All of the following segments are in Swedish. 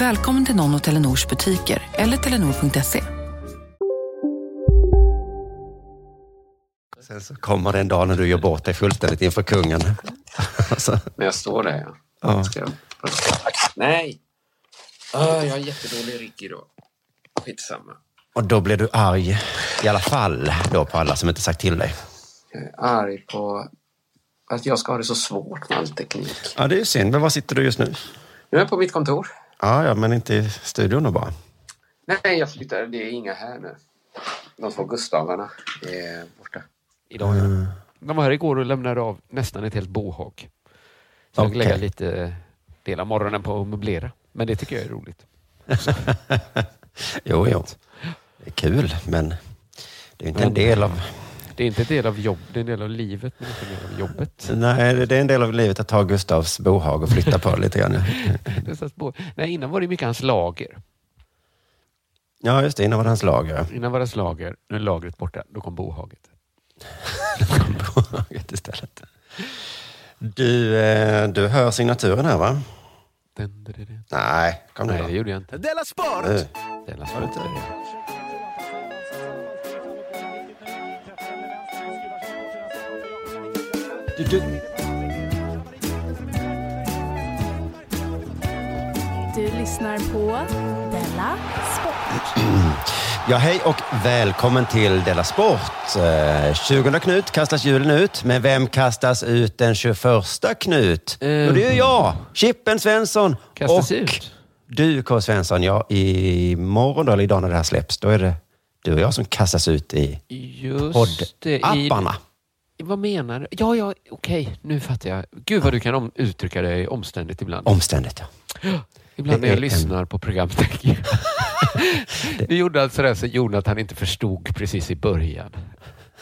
Välkommen till någon av Telenors butiker eller telenor.se. Sen så kommer det en dag när du gör bort dig fullständigt inför kungen. Alltså, När jag står där, ja. ja. Jag... Nej! Jag har jättedålig rigg idag. Skitsamma. Och då blir du arg i alla fall då på alla som inte sagt till dig. Jag är arg på att jag ska ha det så svårt med all teknik. Ja, det är ju synd. Men var sitter du just nu? Nu är jag på mitt kontor. Ja, ja, men inte i studion då bara. Nej, jag flyttar. Det är inga här nu. De två Gustavarna är borta. Idag, ja. De var här igår och lämnade av nästan ett helt bohag. Så jag Okej. lägger lite del av morgonen på att möblera. Men det tycker jag är roligt. Jo, jo. Det är kul, men det är inte en del av... Det är inte en del av jobb, det är en del av livet, men inte en del av jobbet. Nej, det är en del av livet att ta Gustavs bohag och flytta på lite grann. Det att bo- Nej, innan var det mycket hans lager. Ja, just det. Innan var det hans lager. Innan var det hans lager, nu är lagret borta. Då kom bohaget. Bohaget istället. Du, eh, du hör signaturen här, va? Den, den, den. Nej, kom nu Nej, då. det gjorde jag inte. Della Sport! Nu. Det Du, du. Du lyssnar på Della Sport. Ja, hej och välkommen till Della Sport. Eh, 20 Knut kastas julen ut, men vem kastas ut den 21 Knut? Eh. Jo, det är jag, Chippen Svensson. Kastas och ut? du K. Svensson, ja, imorgon då, eller idag när det här släpps, då är det du och jag som kastas ut i Just det. I, poddapparna. Vad menar du? Ja, ja, okej. Nu fattar jag. Gud vad du kan om, uttrycka dig omständigt ibland. Omständigt, ja. Ibland när jag lyssnar på program tänker jag. Du gjorde alltså det så Jonathan inte förstod precis i början.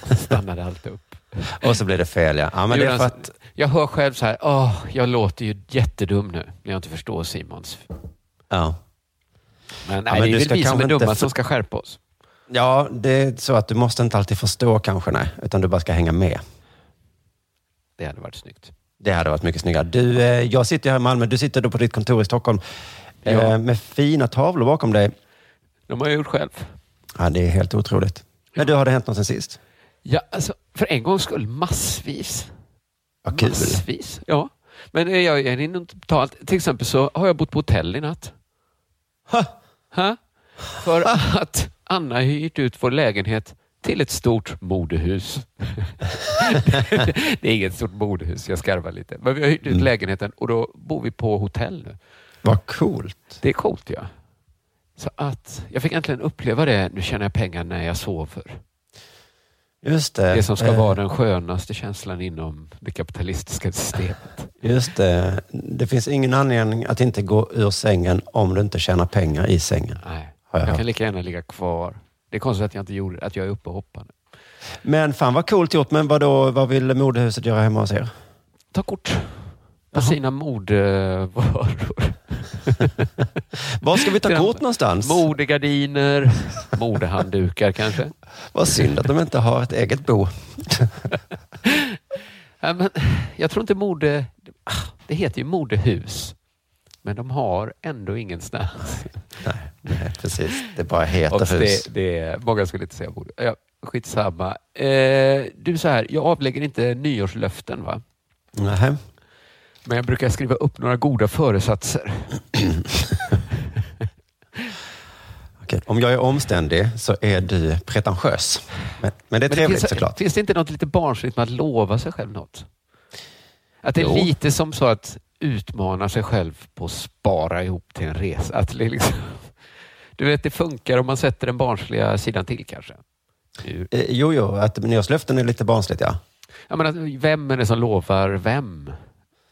Så stannade allt upp. Och så blir det fel, ja. ja men det är för Jonas, att, Jag hör själv så här, åh, jag låter ju jättedum nu när jag inte förstår Simons. ja. Men, nej, men det är väl vi som är dumma inte som för- ska skärpa oss. Ja, det är så att du måste inte alltid förstå kanske, nej. Utan du bara ska hänga med. Det hade varit snyggt. Det hade varit mycket snyggare. Du, eh, jag sitter här i Malmö, du sitter då på ditt kontor i Stockholm. Eh, Ja. med fina tavlor bakom dig. De har jag gjort själv. Ja, det är helt otroligt. Men du, har det hänt något sen sist? Ja, alltså, för en gångs skull massvis. Vad kul. Massvis, ja. Men eh, jag är inte ta allt. Till exempel så har jag bott på hotell i natt. Ha! Ha? För att Anna har hyrt ut vår lägenhet till ett stort modehus. det är inget stort modehus, jag skarvar lite. Men vi har hyrt ut Mm. lägenheten och då bor vi på hotell nu. Vad coolt. Det är coolt ja. Så att jag fick äntligen uppleva det. Nu tjänar jag pengar när jag sover. Just det. Det som ska Eh, vara den skönaste känslan inom det kapitalistiska systemet. Just det. Det finns ingen anledning att inte gå ur sängen om du inte tjänar pengar i sängen. Nej, Har jag jag kan lika gärna ligga kvar. Det är konstigt att jag inte gjorde att jag är uppe och hoppar nu. Men fan vad coolt gjort. Men vad då, vad vill modehuset göra hemma hos er? Ta kort på sina modevaror. Var ska vi ta kort någonstans? Modegardiner, modehanddukar kanske. Vad synd att de inte har ett eget bo. Ja, men, jag tror inte mode... ah, Det heter ju modehus. Men de har ändå ingenstans. Nej, precis. Det bara heter Och hus. det, det, är- många skulle inte säga mode. Ja, skitsamma. Eh, du, så här, jag avlägger inte nyårslöften va? Nähä. Men jag brukar skriva upp några goda föresatser. Okej, Om jag är omständig så är du pretentiös. Men, men det är Men trevligt finns, såklart. Finns det inte något lite barnsligt med att lova sig själv något? Att det är Jo. lite som så att utmana sig själv på att spara ihop till en resa. Att liksom, du vet, det funkar om man sätter den barnsliga sidan till kanske. Eh, Jo, jo, att nyårslöften är lite barnsligt, ja. Jag menar, vem är det som lovar vem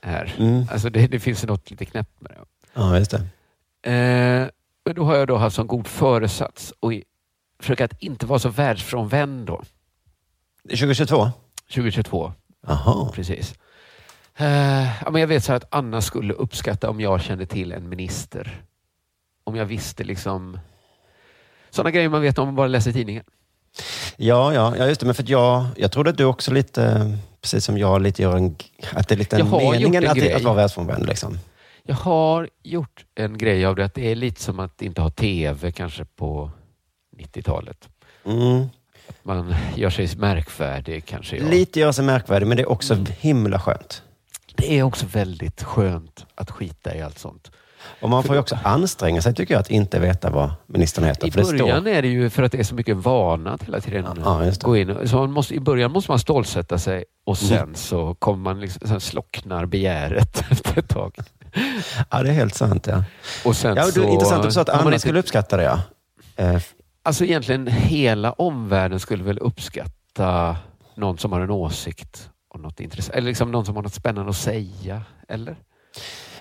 här? Mm. Alltså det, det finns något lite knäppt med det. Ja, just det. Eh, men då har jag då haft som god föresats och i, försöka att inte vara så världsfrånvänd då. 2022? 2022, Jaha. precis. Ja, men jag vet så att Anna skulle uppskatta om jag kände till en minister. Om jag visste liksom sådana grejer man vet om man bara läser tidningen. Ja, ja, ja, just det. Men för jag, jag trodde att du också lite, precis som jag, lite gör en, att det är lite Jag har gjort meningen en att, grej. att vara världsfrånvänd. Liksom. Jag har gjort en grej av det att det är lite som att inte ha tv kanske på 90-talet. Mm. Man gör sig märkvärdig kanske. Jag. Lite gör sig märkvärdig, men det är också Mm. himla skönt. Det är också väldigt skönt att skita i allt sånt. Och man får ju också anstränga sig, tycker jag, att inte veta vad ministern heter. I för det början står... är det ju för att det är så mycket vana att hela tiden Ja, det. gå in. Så man måste, I början måste man stålsätta sig och sen Mm. så kommer man liksom, sen slocknar begäret efter ett tag. Ja, det är helt sant. Ja, Och sen ja och så, du, intressant att du sa att Anna inte- skulle uppskatta det. Ja. Eh, Alltså egentligen hela omvärlden skulle väl uppskatta någon som har en åsikt och något intressant. Eller liksom någon som har något spännande att säga. Eller?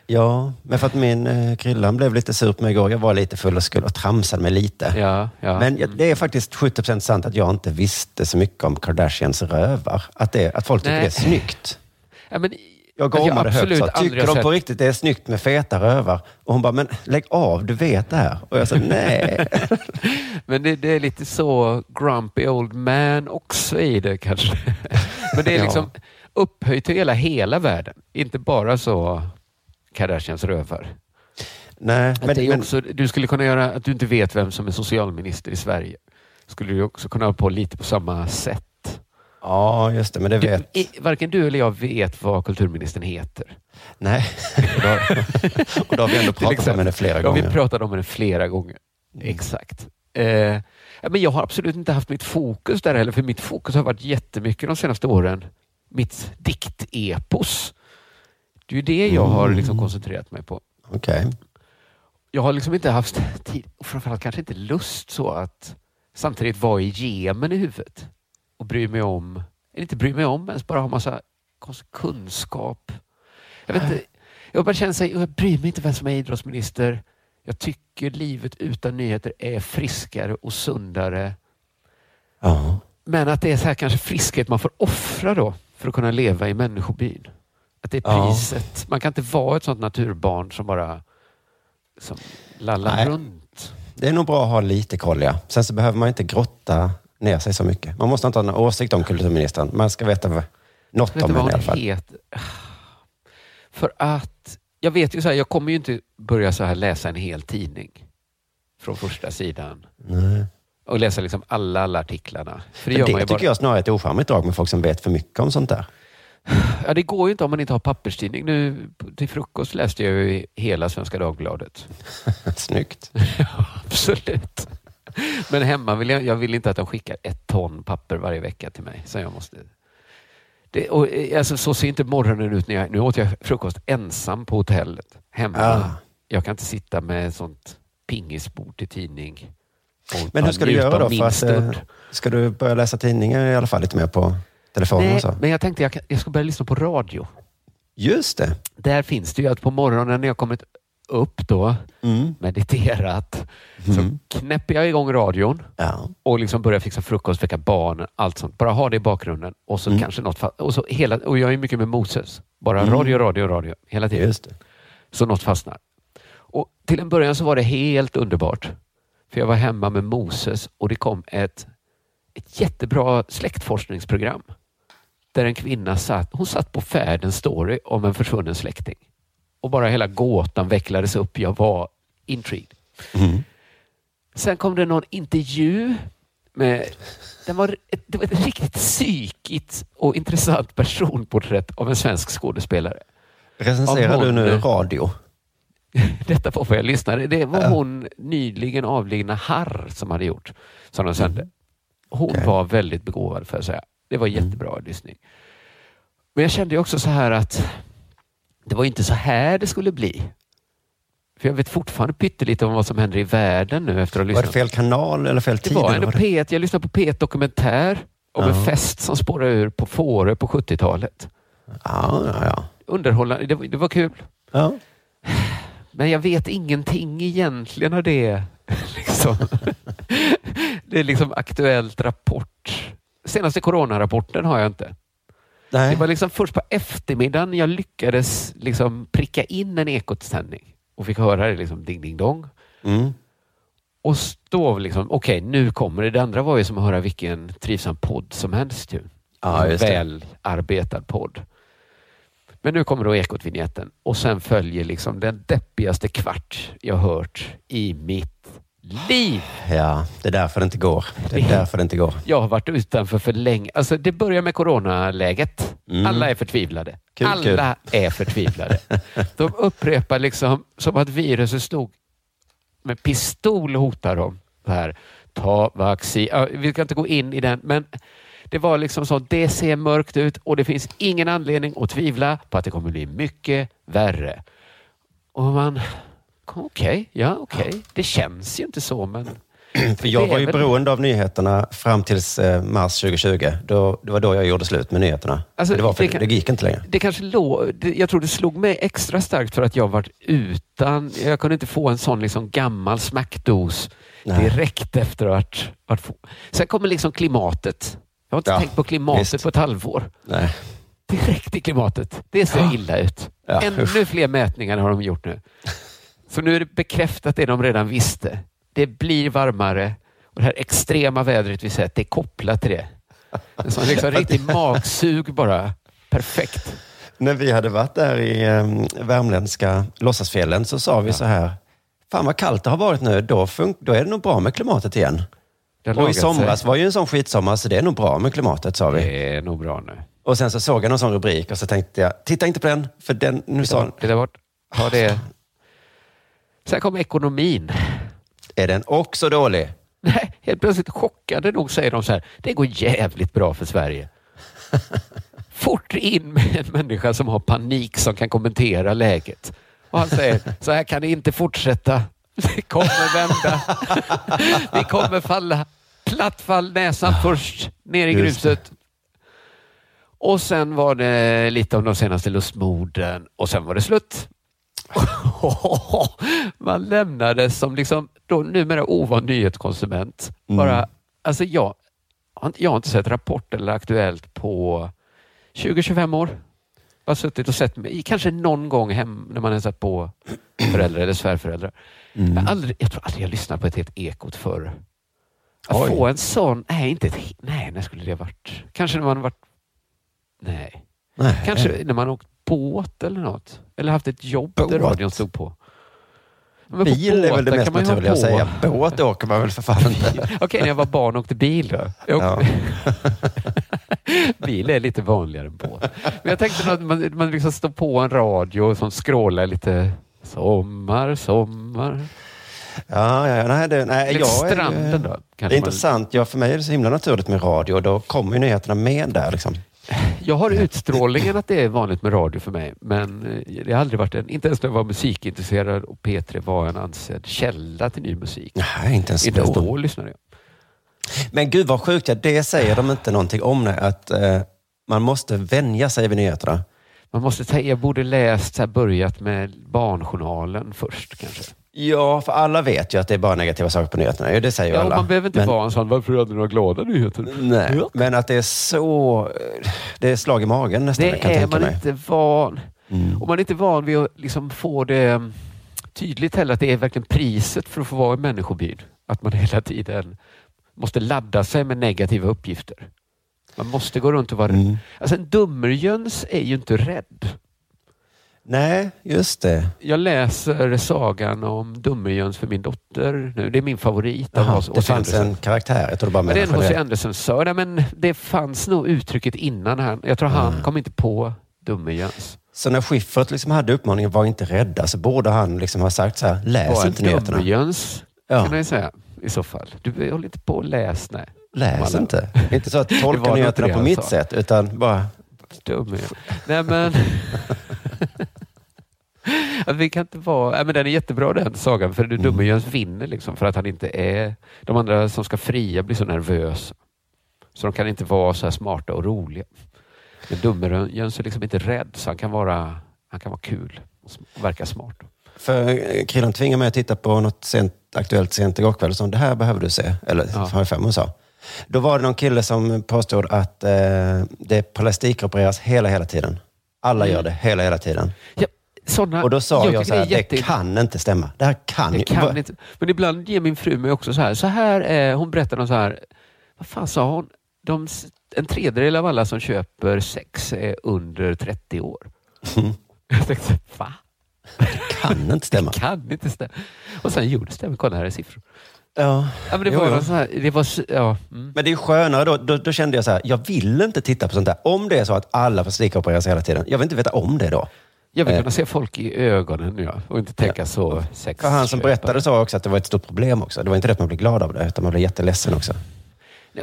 ja, men för att min eh, Krillan blev lite sur på mig igår. Jag var lite full och skulle och tramsade mig lite. Ja, ja. Men jag- det är faktiskt 70% sant att jag inte visste så mycket om Kardashians rövar. Att, det, att folk tycker Nej. det är snyggt. ja, men, Jag gormade högt så tycker har de på riktigt det är snyggt med feta rövar? Och hon bara, men lägg av, du vet det här. Och jag sa, nej. men det, det är lite så grumpy old man också i det kanske. Men det är Ja. liksom upphöjt till hela, hela världen. Inte bara så Kardashians rövar. nej Att men, men, också, du skulle kunna göra att du inte vet vem som är socialminister i Sverige. Skulle du också kunna ha på lite på samma sätt. ja, just det, men det Du, vet... i, varken du eller jag vet vad kulturministern heter. Nej. Och då, och då har vi ändå pratat om henne flera Ja, gånger. vi pratade om det flera gånger. Exakt. Eh, ja, men jag har absolut inte haft mitt fokus där heller, för mitt fokus har varit jättemycket de senaste åren. Mitt diktepos. Det är ju det jag har liksom koncentrerat mig på. Okej. Jag har liksom inte haft tid, och framförallt kanske inte lust så att samtidigt vara i gemen i huvudet och bry mig om, eller inte bry mig om ens, bara ha massa kunskap. Jag vet inte, jag bara känner sig, jag bryr mig inte vem som är idrottsminister. Jag tycker livet utan nyheter är friskare och sundare. Ja. Men att det är så här kanske friskhet man får offra då för att kunna leva i människobyn. Att det är Ja. priset. Man kan inte vara ett sånt naturbarn som bara som lallar Nej. runt. Det är nog bra att ha lite koll, ja. Sen så behöver man inte grotta ner sig så mycket. Man måste inte ha någon åsikt om kulturministern. Man ska veta något om henne i alla fall. heter? För att jag vet ju så här, jag kommer ju inte börja så här läsa en hel tidning från första sidan Nej. och läsa liksom alla, alla artiklarna. För det Det, tycker bara. jag snarare är ett ocharmigt drag med folk som vet för mycket om sånt där. Ja, det går ju inte om man inte har papperstidning. Nu till frukost läste jag ju hela Svenska Dagbladet. Snyggt. Ja, absolut. Men hemma vill jag, jag vill inte att de skickar ett ton papper varje vecka till mig. Så jag måste... Det, och, eh, alltså, så ser inte morgonen ut. När jag, nu åt jag frukost ensam på hotellet. Hemma. Ah. Jag kan inte sitta med sånt pingisbord till tidning. Men hur ska du göra då? För att, eh, ska du börja läsa tidningar i alla fall lite mer på telefonen Nej, så? men jag tänkte jag, jag ska börja lyssna på radio. Just det. Där finns det ju att på morgonen när jag kommit upp då, Mm. mediterat, så Mm. knäpper jag igång radion Ja. och liksom börjar fixa frukost, väcka barnen, allt sånt. Bara ha det i bakgrunden och så Mm. kanske något och, så hela, och jag är mycket med Moses. Bara Mm. radio, radio, radio hela tiden. Så något fastnar. Och till en början så var det helt underbart. För jag var hemma med Moses och det kom ett, ett jättebra släktforskningsprogram. Där en kvinna satt, hon satt på färd en story om en försvunnen släkting. Och bara hela gåtan vecklades upp. Jag var intrigued. Mm. Sen kom det någon intervju med den var det var ett riktigt psykigt och intressant personporträtt av en svensk skådespelare. Recenserar du nu radio? Detta var vad jag lyssnade. Det var hon nyligen avlidna Harr som hade gjort, som de sände. Hon Okej. var väldigt begåvad för att säga. Det var jättebra lyssning. Men jag kände också så här att det var inte så här det skulle bli. För jag vet fortfarande pyttelite om vad som händer i världen nu efter att ha Var det lyssnat. fel kanal eller fel Det tid? var eller ändå vad det- P1. Jag lyssnade på P1 Dokumentär om en Ja. fest som spårade ur på Fårö på 70-talet. Ja, ja, ja. Underhållande. Det, var- det var kul. ja. Men jag vet ingenting egentligen av det. liksom. det är liksom Aktuellt Rapport. Senaste coronarapporten har jag inte. Nej. Det var liksom först på eftermiddagen jag lyckades liksom pricka in en ekotsändning och fick höra det liksom ding ding dong. Mm. Och stå liksom, okej nu kommer det. Det andra var ju som att höra vilken trivsam podd som helst. Ju. Ja, En. Välarbetad podd. Men nu kommer då ekot-vignetten och sen följer liksom den deppigaste kvart jag hört i mitt liv. Ja, det är därför det inte går. Det är därför det inte går. Jag har varit utanför för länge. Alltså det börjar med coronaläget. Mm. Alla är förtvivlade. Kul, Alla är förtvivlade. De upprepar liksom som att viruset stod med pistol och hotar dem. Så här, ta vaccin. Ja, vi ska inte gå in i den, men det var liksom så. Det ser mörkt ut och det finns ingen anledning att tvivla på att det kommer bli mycket värre. Och man... Okej, ja okej. Det känns ju inte så, men... För jag Det var ju beroende av nyheterna fram tills eh, mars 2020. Då, det var då jag gjorde slut med nyheterna. Alltså, det, var för, det det, kan- gick inte längre. Det kanske låg, det, jag tror det slog mig extra starkt för att jag varit utan, jag kunde inte få en sån liksom gammal smackdos Nej. direkt efter att, att få. Sen kommer liksom klimatet. Jag har inte Ja, tänkt på klimatet visst. på ett halvår. Nej. Direkt i klimatet. Det ser illa ut. Ja, Ännu usch. fler mätningar har de gjort nu. Så nu är det bekräftat det de redan visste. Det blir varmare och det här extrema vädret vi sett, det är kopplat till det. En sån liksom riktig magsug bara. Perfekt. När vi hade varit där i eh, värmländska låtsasfjällen så sa vi så här. Fan vad kallt det har varit nu. Då, då är det nog bra med klimatet igen. Det Och i somras sig. var ju en sån skitsommar så det är nog bra med klimatet sa vi. Det är nog bra nu. Och sen så såg jag någon sån rubrik och så tänkte jag, titta inte på den. För den, nu sa Titta bort. Ta det. Sen kom ekonomin. är den också dålig? Nej, helt plötsligt chockade nog säger de så här. Det går jävligt bra för Sverige. Fort in med en människa som har panik som kan kommentera läget. Och han säger, så här kan det inte fortsätta. Det kommer vända. Vi kommer falla. Platt fall näsan först, ner i Just det. gruset. Och sen var det lite om de senaste lustmorden och sen var det slut. Man lämnades som liksom då numera ovan nyhetskonsument. Mm. Bara, alltså jag, jag har inte sett Rapport eller Aktuellt på 20-25 år. Har suttit och sett mig, kanske någon gång hem när man har sett på föräldrar eller svärföräldrar. Mm. Jag, aldrig, jag tror aldrig jag lyssnat på ett helt Ekot förr. Att Oj. få en sån, nej inte ett, nej när skulle det varit? Kanske när man varit, nej. Nej. Kanske när man åkt båt eller något. Eller haft ett jobb där Båt? radion stod på. Men på Bil är väl det mest naturliga att på. säga. Båt åker man väl för fan inte. Okej, när jag var barn och åkte bil då. Ja. bil är lite vanligare än båt. Men jag tänkte att man, man liksom står på en radio som scrollar lite sommar, sommar. Ja, ja, nej, det, nej, Lite jag är, stranden då. Det är man- intressant. Ja, för mig är det så himla naturligt med radio då kommer ju nyheterna med där. Liksom. Jag har utstrålningen att det är vanligt med radio för mig, men eh, det har aldrig varit en, inte ens när jag var musikintresserad och P3 var en ansedd källa till ny musik. Nej, inte ens Inte då. då lyssnade jag. Men gud vad sjukt, det säger de inte någonting om. Nej, att eh, man måste vänja sig vid nyheterna. Man måste säga, jag borde läst, så här, börjat med Barnjournalen först kanske. Ja, för alla vet ju att det är bara negativa saker på nyheterna. Det säger ju Ja, alla. man behöver inte men, vara en sån, varför hade du några glada nyheter? Nej, Ja. men att det är så... Det är slag i magen nästan, jag kan Det är man mig. inte van. Mm. Och man är inte van vid att liksom få det mm, tydligt heller att det är verkligen priset för att få vara i människobyn. Att man hela tiden måste ladda sig med negativa uppgifter. Man måste gå runt och vara Mm. Alltså en dummerjöns är ju inte rädd. Nej, just det. Jag läser sagan om Dummerjöns för min dotter nu. Det är min favorit. H.C. det fanns Andersen. en karaktär. Jag tror bara Ja, det är en H.C. det. Andersen sa, nej, men det fanns nog uttrycket innan han. Jag tror han Mm. kom inte på Dummerjöns. Så när Schyffert liksom hade uppmaningen var inte rädda så borde han liksom ha sagt så här, läs Var inte nyheterna. dummerjöns Ja. kan man ju säga i så fall. Du håller inte på och läs, nej. Läs inte. Inte så att tolka nyheterna på mitt sa. sätt, utan bara Dummerjöns. Nej men... att vi kan inte vara... Men den är jättebra den sagan, för Mm. du Dummerjöns vinner liksom för att han inte är... De andra som ska fria blir så nervösa. Så de kan inte vara så här smarta och roliga. Men Dummerjöns är liksom inte rädd, så han kan vara, han kan vara kul och verka smart. För eh, Krillan tvingade mig att titta på något sent, aktuellt sent igår kväll. Så det här behöver du se. Eller Ja. har jag för mig sa. Då var det någon kille som påstod att eh, det plastikopereras hela, hela tiden. Alla gör det hela, hela tiden. Ja, såna, Och då sa jag, tycker så här, det jätte- det kan inte stämma. Det här kan Det kan inte. Men ibland ger min fru mig också så här. Så här är, hon berättar något så här. Vad fan sa hon? De, en tredjedel av alla som köper sex är under 30 år. Jag tänkte, va? kan inte stämma. Det kan inte stämma. Och sen, jo det stämmer. Kolla här är siffror. Ja. Ja, men det Jo, var jo. något så här, det var, s- ja. Mm. Men det är skönare då, då. Då kände jag så här, jag vill inte titta på sånt där. Om det är så att alla plastikopereras hela tiden. Jag vill inte veta om det då. Jag vill Eh. kunna se folk i ögonen ja, och inte tänka så sex. För han som berättade sa också att det var ett stort problem också. Det var inte det att man blev glad av det, utan man blev jätteledsen också.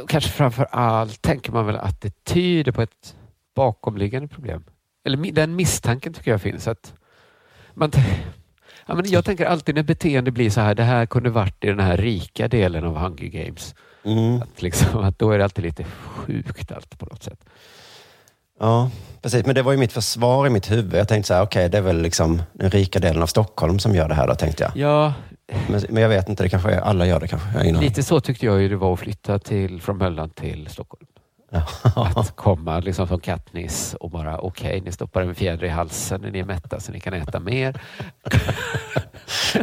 Och Kanske framför allt tänker man väl att det tyder på ett bakomliggande problem. Eller den misstanken tycker jag finns. Att man ja, men jag tänker alltid när beteende blir så här, det här kunde varit i den här rika delen av Hunger Games. Mm. Att, liksom, att då är det alltid lite sjukt allt på något sätt. Ja, precis. Men det var ju mitt försvar i mitt huvud. Jag tänkte så här, okej, det är väl liksom den rika delen av Stockholm som gör det här då, tänkte jag. Ja, Men, men jag vet inte, det kanske är, alla gör det kanske. Lite så tyckte jag ju det var att flytta till, från Möllan till Stockholm. Att komma liksom som Katniss och bara okej, ni stoppar en fjäder i halsen när ni är mätta så ni kan äta mer.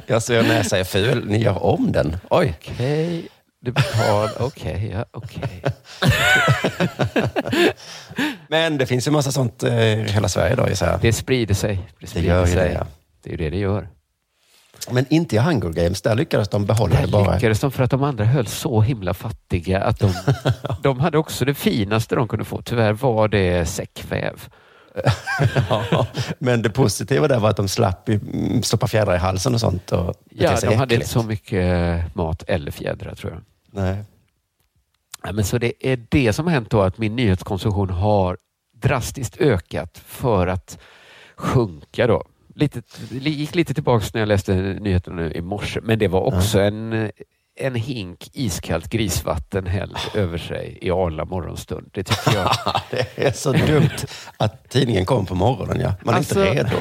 Jag ser näsa är ful, ni gör om den. Oj. Okej, du betalar. Okej, ja, okej. Men det finns ju massa sånt eh, i hela Sverige då, gissar jag. Det sprider sig. Det, Det sprider gör ju sig. det, ja. Det är ju det det gör. Men inte i Hunger Games, där lyckades de behålla Där det bara. lyckades de för att de andra höll så himla fattiga att de, de hade också det finaste de kunde få. Tyvärr var det säckväv. Ja, men det positiva där var att de slapp mm, stoppa fjädrar i halsen och sånt. Och Ja, de hade äckligt. inte så mycket mat eller fjädrar tror jag. Nej. Ja, men så det är det som har hänt då att min nyhetskonsumtion har drastiskt ökat för att sjunka då. Lite, gick lite tillbaks när jag läste nyheterna nu i morse, men det var också en, en hink iskallt grisvatten hälld över sig i arla morgonstund. Det tycker jag. Det är så dumt att tidningen kom på morgonen. Ja. Man är Alltså- inte redo.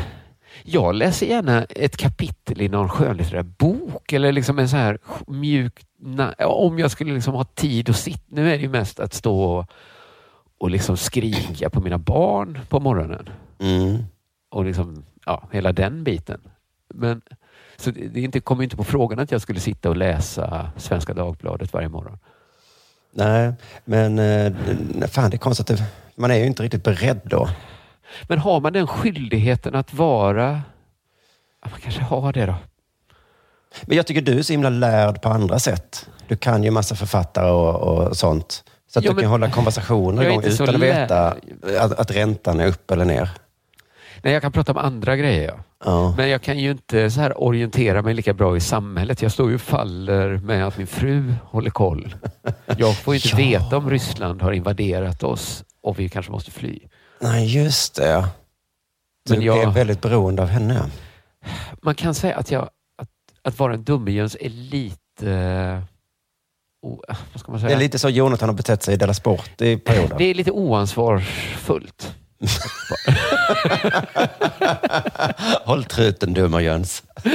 Jag läser gärna ett kapitel i någon skönlitterär bok eller liksom en så här mjuk... Om jag skulle liksom ha tid att sitta. Nu är det ju mest att stå och, liksom skrika på mina barn på morgonen. Mm. Och liksom, ja, hela den biten. Men, så det, inte, kom inte på frågan att jag skulle sitta och läsa Svenska Dagbladet varje morgon. Nej, men eh, fan det är konstigt. Man är ju inte riktigt beredd då. Men har man den skyldigheten att vara... Ja, man kanske har det då. Men jag tycker du är så himla lärd på andra sätt. Du kan ju massa författare och, och sånt. Så att Ja, du men- kan hålla konversationer igång utan att veta att, att räntan är upp eller ner. Nej, jag kan prata om andra grejer. Ja. Ja. Men jag kan ju inte så här orientera mig lika bra i samhället. Jag står ju och faller med att min fru håller koll. Jag får ju inte Ja. veta om Ryssland har invaderat oss och vi kanske måste fly. Nej, just det. Du Men jag- är väldigt beroende av henne. Man kan säga att, jag, att, att vara en dummejöns är lite... eh, o- vad ska man Det säga? är lite så Jonathan har betett sig i Della Sport i perioden. Det är lite oansvarsfullt. Håll truten dumma Jöns.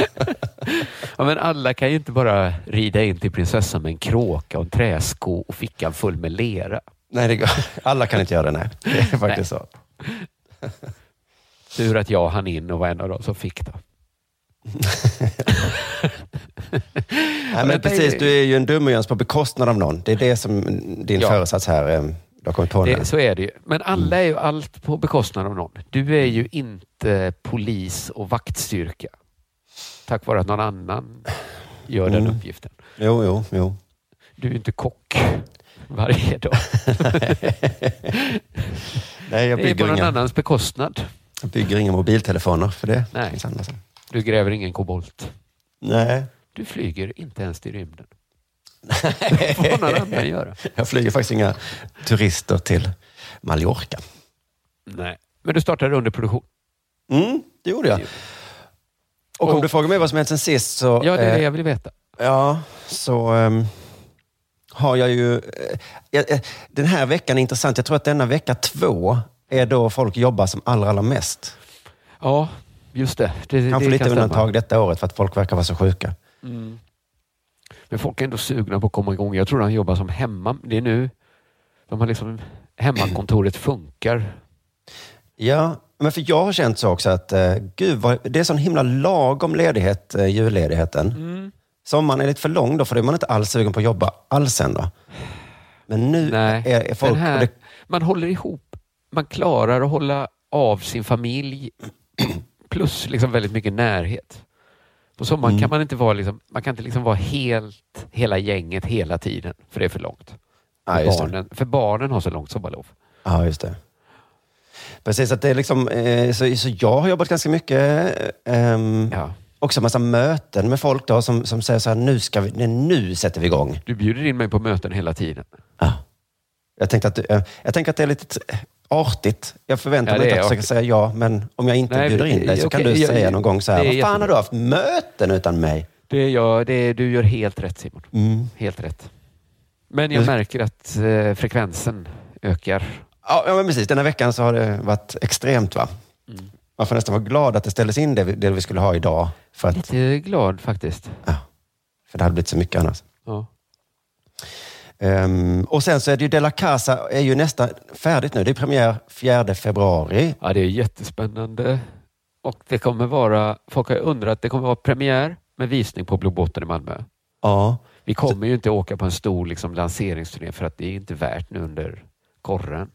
Ja, men alla kan ju inte bara rida in till prinsessan med en kråka och en träsko och fickan full med lera. Nej, det går. alla kan inte göra det. Nej, det är faktiskt så. Tur att jag hann in och var en av dem som fick det. Nej, men precis, du är ju en dum Jöns på bekostnad av någon. Det är det som din Ja. föresats här, eh, du har kommit på. Det, så är det ju. Men alla är ju allt på bekostnad av någon. Du är ju inte polis och vaktstyrka. Tack vare att någon annan gör den Mm. uppgiften. Jo, jo, jo. Du är inte kock varje dag. Nej, jag Det är på bygger någon inga... annans bekostnad. Jag bygger inga mobiltelefoner för det. Nej. Du gräver ingen kobolt. Nej. Du flyger inte ens till rymden. Det får någon annan göra. Jag flyger faktiskt inga turister till Mallorca. Nej. Men du startade under produktion. Mm, det gjorde jag. Och om Och- du frågar mig vad som hänt sen sist så... Ja, det är eh, det jag vill veta. Ja, så ehm, har jag ju... eh, eh, den här veckan är intressant. Jag tror att denna vecka två är då folk jobbar som allra, allra mest. Ja, just det. det Kanske det lite kan stämma. undantag detta året för att folk verkar vara så sjuka. Mm. Men folk är ändå sugna på att komma igång. Jag tror han jobbar som hemma. Det är nu de har liksom hemmakontoret funkar. Ja, men för jag har känt så också att eh, gud, vad, det är sån himla lagom ledighet, eh, julledigheten. Sommaren är lite för lång då, för då är man inte alls sugen på att jobba alls ändå. Men nu Nej, är, är folk... Här, det, Man håller ihop. Man klarar att hålla av sin familj plus liksom väldigt mycket närhet. På sommaren Mm. kan man inte vara, liksom, man kan inte liksom vara helt, hela gänget hela tiden, för det är för långt. ja, För, barnen, för barnen har så långt sommarlov. Ja, just det. Precis, att det är liksom, eh, så, så jag har jobbat ganska mycket. Ehm, Ja. Också massa möten med folk då som, som säger så här, nu, ska vi, nu sätter vi igång. Du bjuder in mig på möten hela tiden. Ja. Jag, tänkte att, du- eh, jag tänker att det är lite t- artigt. Jag förväntar Ja, mig inte att du ska säga ja, men om jag inte Nej, bjuder in dig så okej, kan du jag- säga någon gång så här, vad fan har du haft möten utan mig? Det är jag, det du gör helt rätt Simon. Mm. Helt rätt. Men jag Men- märker att eh, frekvensen ökar. Ja, ja, men precis. Den här veckan så har det varit extremt. va? Man får nästan vara glad att det ställdes in det, vi- det vi skulle ha idag. För, att, Lite glad faktiskt. för det hade blivit så mycket annars. Ja. Ehm, och sen så är det ju De La Casa är ju nästan färdigt nu. Det är premiär 4 februari. ja, det är jättespännande. Och det kommer vara, folk har undrat, det kommer vara premiär med visning på Blå båten i Malmö. Ja, Vi kommer ju inte åka på en stor liksom, lanseringsturné för att det är inte värt nu under korren.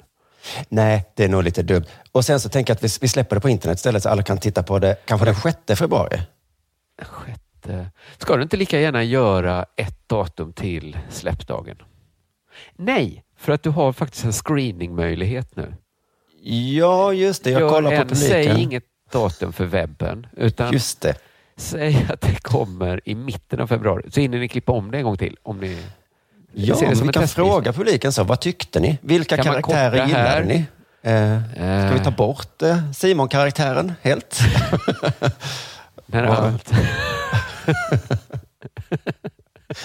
Nej, det är nog lite dumt. Och sen så tänker jag att vi, vi släpper det på internet istället så alla kan titta på det kanske den 6 februari. Sjätte. Ska du inte lika gärna göra ett datum till släppdagen? Nej, för att du har faktiskt en screeningmöjlighet nu. Ja, just det. Jag Gör kollar på en, publiken. Säg inget datum för webben, utan Just det. säg att det kommer i mitten av februari. Så hinner ni klippa om det en gång till. Om ni Ja, ser det som vi kan fråga publiken så. Vad tyckte ni? Vilka Kan karaktärer gillade ni? Eh, ska vi ta bort eh, Simon-karaktären helt? När Vad- allt.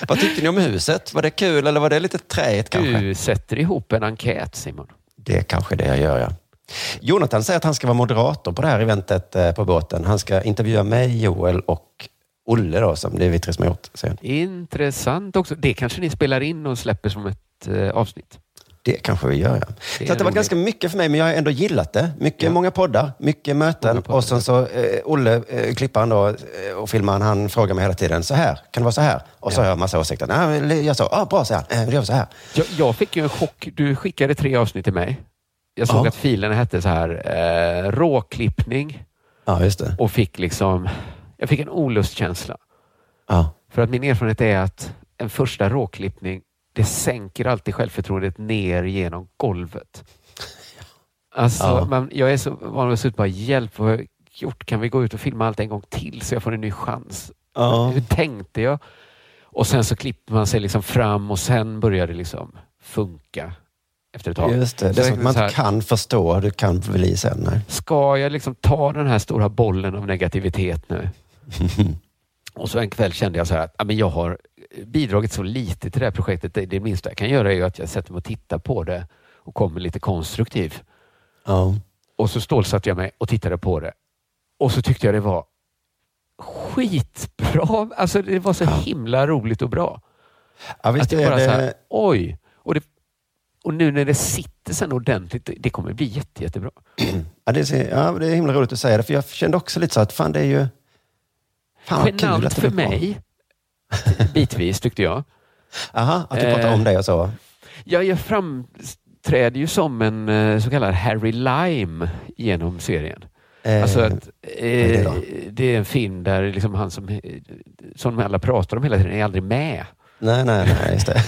Vad tyckte ni om huset? Var det kul eller var det lite träigt kanske? Du sätter ihop en enkät Simon. Det är kanske det jag gör, ja. Jonathan säger att han ska vara moderator på det här eventet eh, på båten. Han ska intervjua mig, Joel och Olle då, som det är vi tre som har gjort. säger han. Intressant också. Det kanske ni spelar in och släpper som ett eh, avsnitt. Det kanske vi gör, ja. Det så det var roligt. ganska mycket för mig, men jag har ändå gillat det. Mycket, Ja. många poddar, mycket möten. Poddar. Och sen så, eh, Olle, eh, klipparen då, eh, och filmaren, han frågar mig hela tiden, så här, kan det vara så här? Och så Ja. har jag massa åsikter. Nej, jag sa, ah, bra, så här. Eh, gör så här. Jag, jag fick ju en chock. Du skickade tre avsnitt till mig. Jag såg Ja. att filerna hette så här eh, råklippning Ja, just det. och fick liksom, jag fick en olustkänsla. Ja. För att min erfarenhet är att en första råklippning, det sänker alltid självförtroendet ner genom golvet. Alltså, Ja. man, jag är så van vid att bara hjälp, vad har jag gjort? Kan vi gå ut och filma allt en gång till så jag får en ny chans? Ja. Hur tänkte jag? Och sen så klipper man sig liksom fram och sen börjar det liksom funka efter ett tag. Just det. Det är att man inte kan förstå, du kan bli sen. Nej. Ska jag liksom ta den här stora bollen av negativitet nu? Och så en kväll kände jag så att ja, men jag har bidragit så lite till det här projektet. Det, det minsta jag kan göra är att jag sätter mig och tittar på det och kommer lite konstruktiv. Ja. Och så stålsatte jag mig och tittade på det. Och så tyckte jag det var skitbra. Alltså det var så himla roligt och bra. Ja, visst att jag bara det... så här, oj. Och, det, och nu när det sitter sen ordentligt, det- kommer bli jätte, jättebra. Ja, det, är, ja, det är himla roligt att säga det, för jag kände också lite så att fan det är ju... Fan vad Genant för mig, bitvis tyckte jag. Aha, att du pratar Eh. om det och så. Ja, jag framträder ju som en eh, så kallad Harry Lime genom serien. Eh, Alltså att, eh, det är en film där liksom han som, eh, som alla pratar om hela tiden är aldrig med Nej, nej, nej, just det.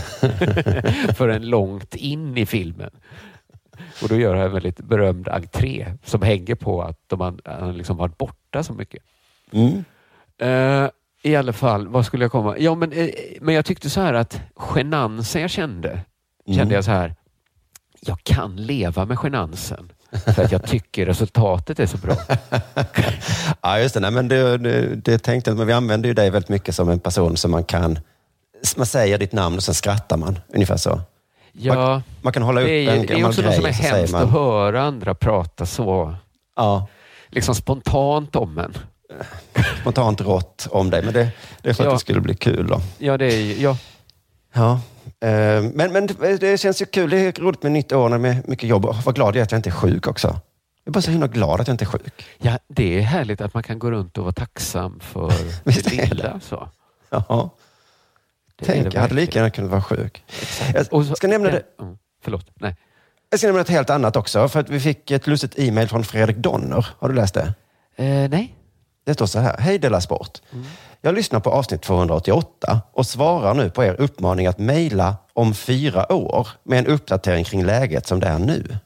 förrän långt in i filmen. Och då gör han en väldigt berömd entré som hänger på att de han har liksom varit borta så mycket. Mm. Eh, I alla fall, vad skulle jag komma? Ja, men, eh, men jag tyckte så här att genansen jag kände, kände Mm. jag så här. Jag kan leva med genansen för att jag tycker resultatet är så bra. Ja, just det. Nej, men det, det, det tänkte jag, men vi använder ju dig väldigt mycket som en person som man kan... Man säger ditt namn och sen skrattar man. Ungefär så. Ja, Man kan hålla upp det är, en det är gammal också något grej som är hemskt man... att höra andra prata så Ja, liksom spontant om en. Spontant rått om dig. Men det, det är för att Ja. det skulle bli kul då. Ja, det är ju- ja, Ja. eh, Men, men det- känns ju kul. Det är roligt med nytt år med mycket jobb. Vad glad jag är att jag inte är sjuk också. Jag är bara så himla glad att jag inte är sjuk. ja, det är härligt att man kan gå runt och vara tacksam för det lilla. Så. Jaha. Det Tänk, jag hade lika gärna kunnat vara sjuk. Exakt. Jag ska nämna det. Mm, förlåt. Nej. Jag ska nämna ett helt annat också. För att vi fick ett lustigt e-mail från Fredrik Donner. Har du läst det? Eh, nej. Det står så här. Hej Della Sport. Jag lyssnar på avsnitt 288 och svarar nu på er uppmaning att mejla om fyra år med en uppdatering kring läget som det är nu.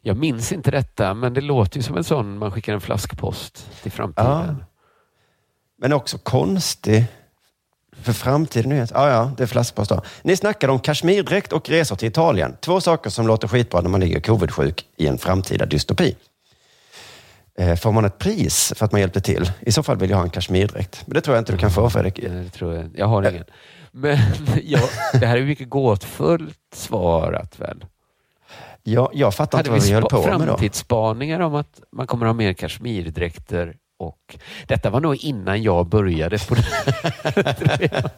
Jag minns inte detta, men det låter ju som en sån man skickar en flaskpost till framtiden. Men också konstig för framtiden. nu. Ja, ja, det är flaskpost då. Ni snackade om kashmirdräkt och resor till Italien. Två saker som låter skitbra när man ligger covidsjuk i en framtida dystopi. Eh, Får man ett pris för att man hjälpte till? I så fall vill jag ha en kashmirdräkt. Men det tror jag inte du kan få Fredrik. Eh, Det tror jag. jag har ingen. Men ja, det här är mycket gåtfullt svarat väl? Jag, jag fattar Hade inte vad vi höll på med då. framtidsspaningar om att man kommer ha mer kashmirdräkter och detta var nog innan jag började på det.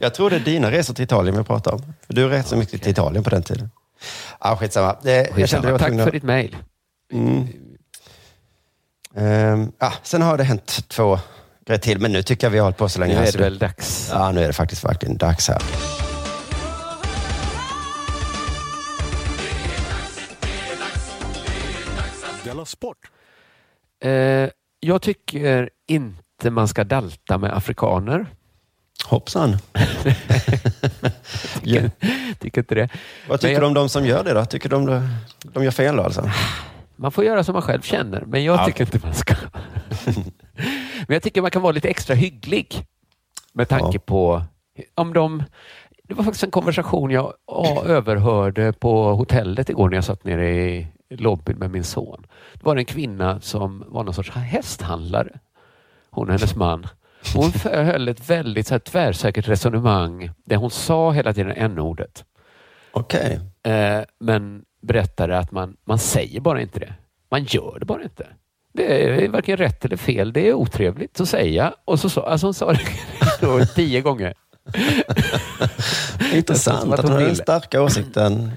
Jag tror det är dina resor till Italien vi pratar om. För Du reste så mycket till Italien på den tiden. Ah, skitsamma. Det, jag kände Skitsamma. det var Tack för ditt mejl. Mm. Ehm, ah, sen har det hänt två grejer till, men nu tycker jag vi har hållit på så länge. Nu här, är det väl dags. Ja, nu är det faktiskt verkligen dags här. Sport. Eh, jag tycker inte man ska dalta med afrikaner. Hoppsan. ja. Tycker inte det. Vad tycker jag- du om de som gör det då? Tycker du de, de gör fel då alltså? Man får göra som man själv känner, men jag Ja, tycker inte man ska. men jag tycker man kan vara lite extra hygglig. Med tanke Ja. på om de... Det var faktiskt en konversation jag ja, överhörde på hotellet igår när jag satt nere i lobbyn med min son. Det var en kvinna som var någon sorts hästhandlare. Hon och hennes man. Hon höll ett väldigt så här, tvärsäkert resonemang där hon sa hela tiden n-ordet. Okej. Eh, men berättade att man, man säger bara inte det. Man gör det bara inte. Det är varken rätt eller fel. Det är otrevligt att säga. Och så, så, alltså hon sa det tio gånger. Intressant att hon har den starka åsikten.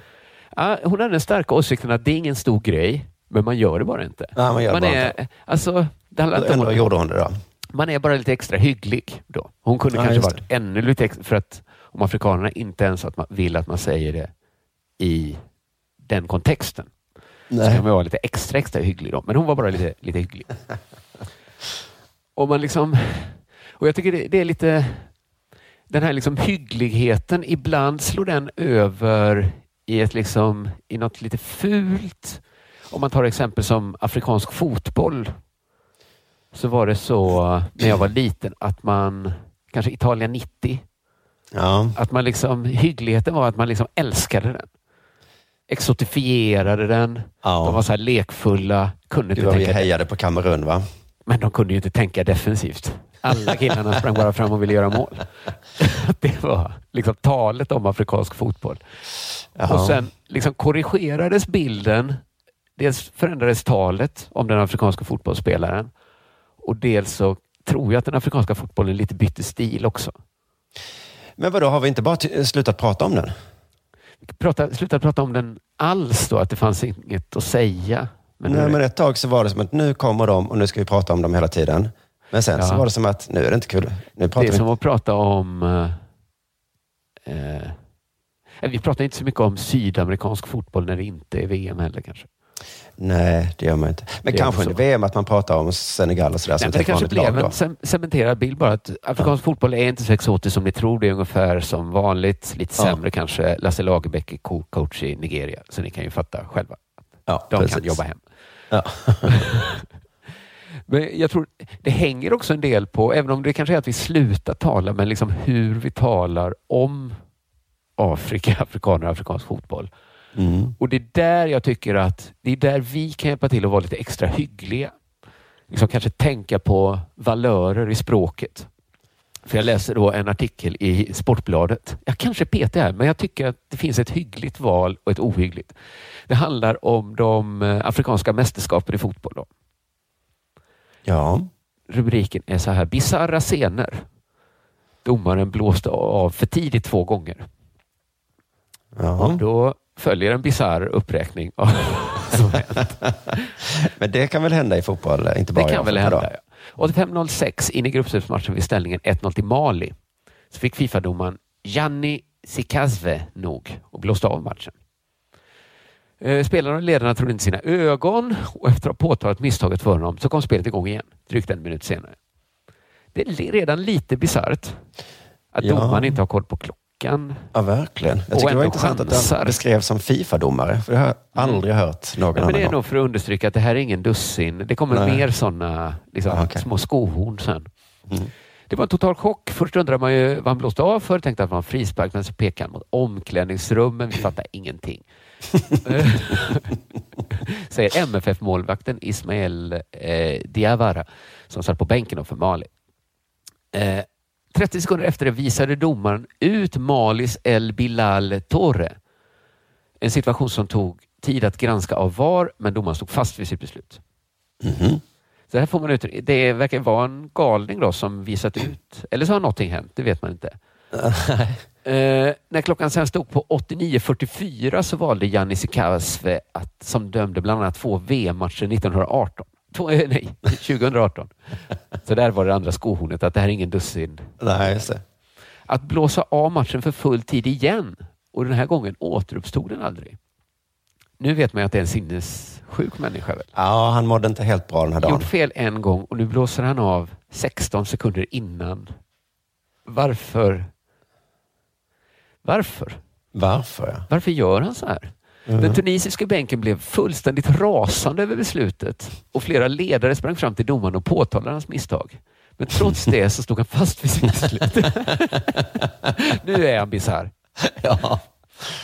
Ja, hon hade den starka åsikten att det är ingen stor grej, men man gör det bara inte. Ja, man gör bara är, inte. Alltså, det handlar Ändå gjorde hon det då. man är bara lite extra hygglig då. Hon kunde Ja, kanske varit ännu lite extra, för att om afrikanerna inte ens att man vill att man säger det i den kontexten. Så Nej. kan man vara lite extra, extra hygglig då. Men hon var bara lite, lite hygglig. och man liksom... Och jag tycker det, det är lite... Den här liksom hyggligheten, ibland slår den över i, ett liksom, i något lite fult. Om man tar exempel som afrikansk fotboll. Så var det så när jag var liten att man, kanske Italien 90, Ja. att man liksom, hyggligheten var att man liksom älskade den. Exotifierade den. De var ja. så här lekfulla, kunde inte vi tänka hejade på Kamerun va? men de kunde ju inte tänka defensivt. Alla killarna sprang bara fram och ville göra mål. Det var liksom talet om afrikansk fotboll. Jaha. Och sen liksom korrigerades bilden. Dels förändrades talet om den afrikanska fotbollsspelaren och dels så tror jag att den afrikanska fotbollen lite bytte stil också. Men vadå, har vi inte bara slutat prata om den? Prata, sluta prata om den alls då, att det fanns inget att säga. Men Nej, det- men ett tag så var det som att nu kommer de och nu ska vi prata om dem hela tiden. Men sen så Ja. var det som att nu är det inte kul. Nu Det pratar är vi som att prata om... eh, eh, vi pratar inte så mycket om sydamerikansk fotboll när det inte är VM heller kanske. Nej, det gör man inte. Men Det kanske så. under VM att man pratar om Senegal och sådär Nej, men det kanske blev en cem- cementerad bild bara att afrikansk fotboll är inte så exotisk som ni tror. Det är ungefär som vanligt. Lite Ja. sämre kanske. Lasse Lagerbäck är co- coach i Nigeria, så ni kan ju fatta själva. Ja, De precis. kan jobba hem. Ja. Men jag tror det hänger också en del på, även om det kanske är att vi slutar tala, men liksom hur vi talar om Afrika, afrikaner och afrikansk fotboll. Mm. Och det är där jag tycker att det är där vi kan hjälpa till att vara lite extra hyggliga. Liksom kanske tänka på valörer i språket. För jag läser då en artikel i Sportbladet. Jag kanske petar här, men jag tycker att det finns ett hyggligt val och ett ohyggligt. Det handlar om de eh, afrikanska mästerskapen i fotboll. Då. Ja. Rubriken är så här, bisarra scener. Domaren blåste av för tidigt två gånger. ja. Och då följer en bisarr uppräkning av vad som hänt. Men det kan väl hända i fotboll, inte bara Det kan väl hända. Ja. 85-06 in i gruppspelsmatchen vid ställningen 1-0 till Mali så fick Fifa-domaren Gianni Sikazve nog och blåste av matchen. Eh, Spelarna och ledarna trodde inte sina ögon och efter att ha påtalat misstaget för honom så kom spelet igång igen drygt en minut senare. Det är redan lite bisarrt att Ja. domaren inte har koll på klockan. Ja, verkligen. Jag tycker det var intressant att chansar. han beskrevs som Fifa-domare. För det har jag aldrig hört någon Ja, men annan det är gång. nog för att understryka att det här är ingen dussin. Det kommer Nej. mer sådana liksom, Ja, okej. små skohorn sen. Mm. Det var en total chock. Först undrade man ju vad han blåste av för. Tänkte att det var en frispark, men så pekade han mot omklädningsrummen. Vi fattade ingenting. Säger MFF-målvakten Ismael eh, Diawara som satt på bänken för Mali. Eh, 30 sekunder efter det visade domaren ut Malis El Bilal Torre. En situation som tog tid att granska av VAR, men domaren stod fast vid sitt beslut. Mhm. Så här får man ut, det verkar vara en galning då som visat ut, eller så har någonting hänt, det vet man inte. Eh, när klockan sen stod på 89.44 så valde Janni Sikasve, att, som dömde bland annat två VM-matcher 1918. Två, eh, nej, 2018. Så där var det andra skohornet, att det här är ingen dussin. Nej, just det. Att blåsa av matchen för full tid igen och den här gången återuppstod den aldrig. Nu vet man ju att det är en sinnessjuk människa. Väl? Ja, han mådde inte helt bra den här dagen. Gjort fel en gång och nu blåser han av 16 sekunder innan. Varför? Varför? Varför? Ja. Varför gör han så här? Den tunisiska bänken blev fullständigt rasande över beslutet och flera ledare sprang fram till domaren och påtalade hans misstag. Men trots det så stod han fast vid sitt beslut. nu är han bisarr. Ja.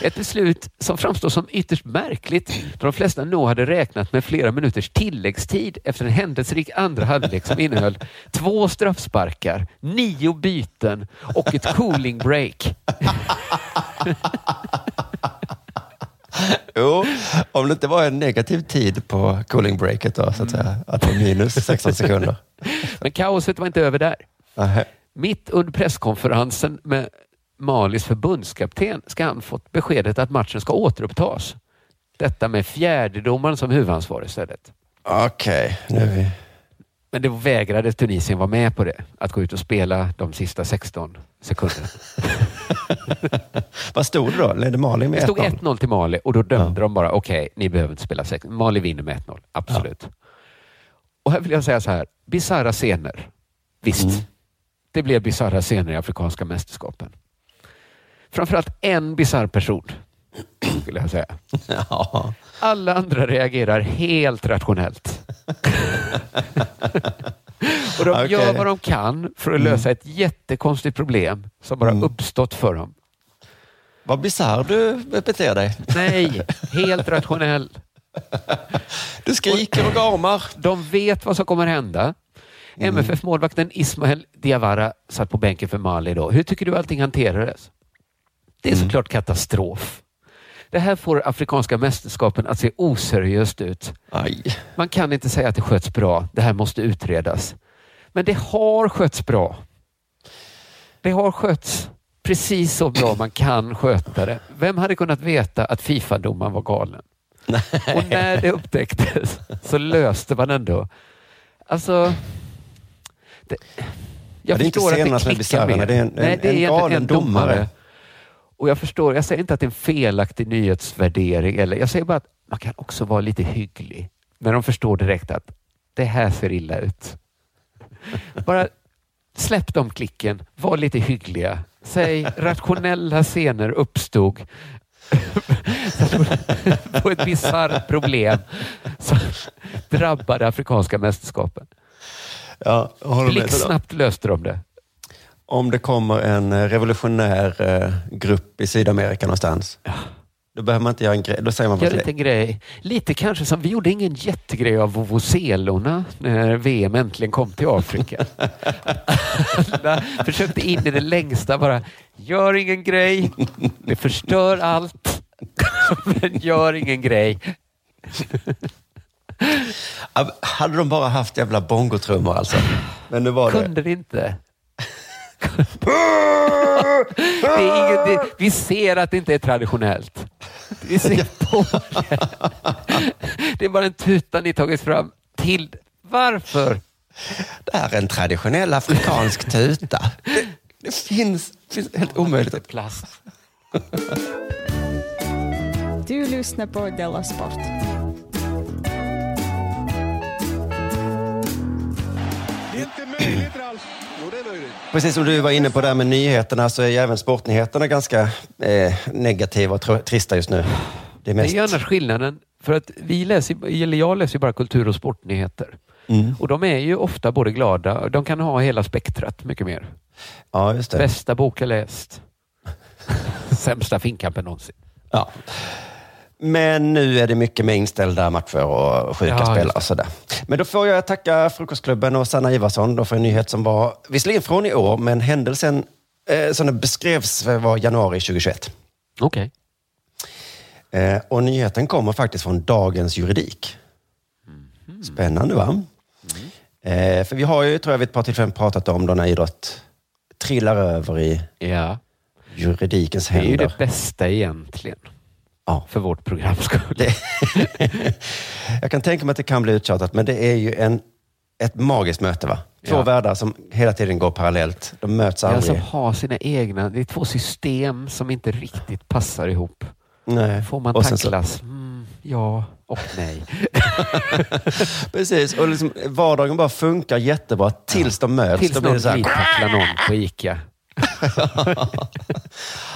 Ett beslut som framstår som ytterst märkligt då de flesta nog hade räknat med flera minuters tilläggstid efter en händelserik andra halvlek som innehöll två straffsparkar, nio byten och ett cooling break. Jo, om det inte var en negativ tid på cooling breaket då, så att säga. Att det var minus 16 sekunder. Men kaoset var inte över där. Nähä. Mitt under presskonferensen med Malis förbundskapten ska han fått beskedet att matchen ska återupptas. Detta med fjärdedomaren som huvudansvarig istället. Okej, nu är vi... Men det vägrade Tunisien vara med på det. Att gå ut och spela de sista 16 sekunderna. Vad stod det då? Ledde Mali med Det stod 1-0? 1-0 till Mali och då dömde de bara, okej, ni behöver inte spela 16. Mali vinner med 1-0, absolut. Och här vill jag säga så här, bisarra scener. Visst, Mm. det blev bisarra scener i Afrikanska mästerskapen. Framförallt en bisarr person, skulle jag säga. Ja. Alla andra reagerar helt rationellt. och de Okej. gör vad de kan för att lösa ett jättekonstigt problem som bara Mm. uppstått för dem. Vad bisarr du beter dig. Nej, helt rationell. Du skriker och garmar. De vet vad som kommer hända. MFF-målvakten Ismael Diawara satt på bänken för Mali då. Hur tycker du allting hanterades? Det är såklart katastrof. Det här får Afrikanska mästerskapen att se oseriöst ut. Aj. Man kan inte säga att det sköts bra. Det här måste utredas. Men det har skötts bra. Det har skötts precis så bra man kan sköta det. Vem hade kunnat veta att Fifa-domaren var galen? Och när det upptäcktes så löste man ändå. Alltså... Det, Ja, det är inte scenerna som är bisarra, det är en- Nej, en- det är en galen en domare. domare. Och jag förstår, jag säger inte att det är en felaktig nyhetsvärdering. Eller, jag säger bara att man kan också vara lite hygglig när de förstår direkt att det här ser illa ut. Bara släpp de klicken, var lite hyggliga. Säg rationella scener uppstod på ett bisarrt problem som drabbade afrikanska mästerskapen. Ja. Blixtsnabbt löste de det. Om det kommer en eh, revolutionär eh, grupp i Sydamerika någonstans. Då behöver man inte göra en grej. Då säger man Gör lite grej. Lite kanske som, vi gjorde ingen jättegrej av vovozelorna när VM äntligen kom till Afrika. Försökte in i det längsta bara, gör ingen grej, det förstör allt, men gör ingen grej. Ja, Hade de bara haft jävla bongotrummor alltså. Men nu var det... Kunde det inte. Det är inget, det, vi ser att det inte är traditionellt. Vi ser på det. Det är bara en tuta ni tagit fram till. Varför? Det här är en traditionell afrikansk tuta. Det, det finns, finns helt omöjligt. Plast. Du lyssnar på Della Sport. Precis som du var inne på där med nyheterna så är ju även sportnyheterna ganska eh, negativa och tr- trista just nu. Det är Det mest... är ju annars skillnaden. För att vi läser, eller jag läser ju bara kultur och sportnyheter. Mm. Och de är ju ofta både glada, de kan ha hela spektrat mycket mer. Ja, just det. Bästa bok jag läst. Sämsta finkampen någonsin. Ja. Men nu är det mycket med inställda matcher och sjuka Ja, spelare och sådär. Men då får jag tacka Frukostklubben och Sanna Ivarsson då för en nyhet som var, visserligen från i år, men händelsen eh, som den beskrevs var januari 2021. Okej. Eh, och nyheten kommer faktiskt från Dagens Juridik. Spännande va? Eh, för vi har ju, tror jag, vid ett par tillfällen pratat om då när idrott trillar över i Ja. juridikens Det är ju händer. det bästa egentligen. Ja. För vårt programs skull. Jag kan tänka mig att det kan bli uttjatat, men det är ju en, ett magiskt möte. va? Två Ja. världar som hela tiden går parallellt. De möts Ja, aldrig. som har sina egna, det är två system som inte riktigt passar ihop. Nej. Får man Och sen så- tacklas? Mm, ja och nej. Precis, och liksom, vardagen bara funkar jättebra tills de möts. Tills Då blir någon så här, tacklar någon på ICA.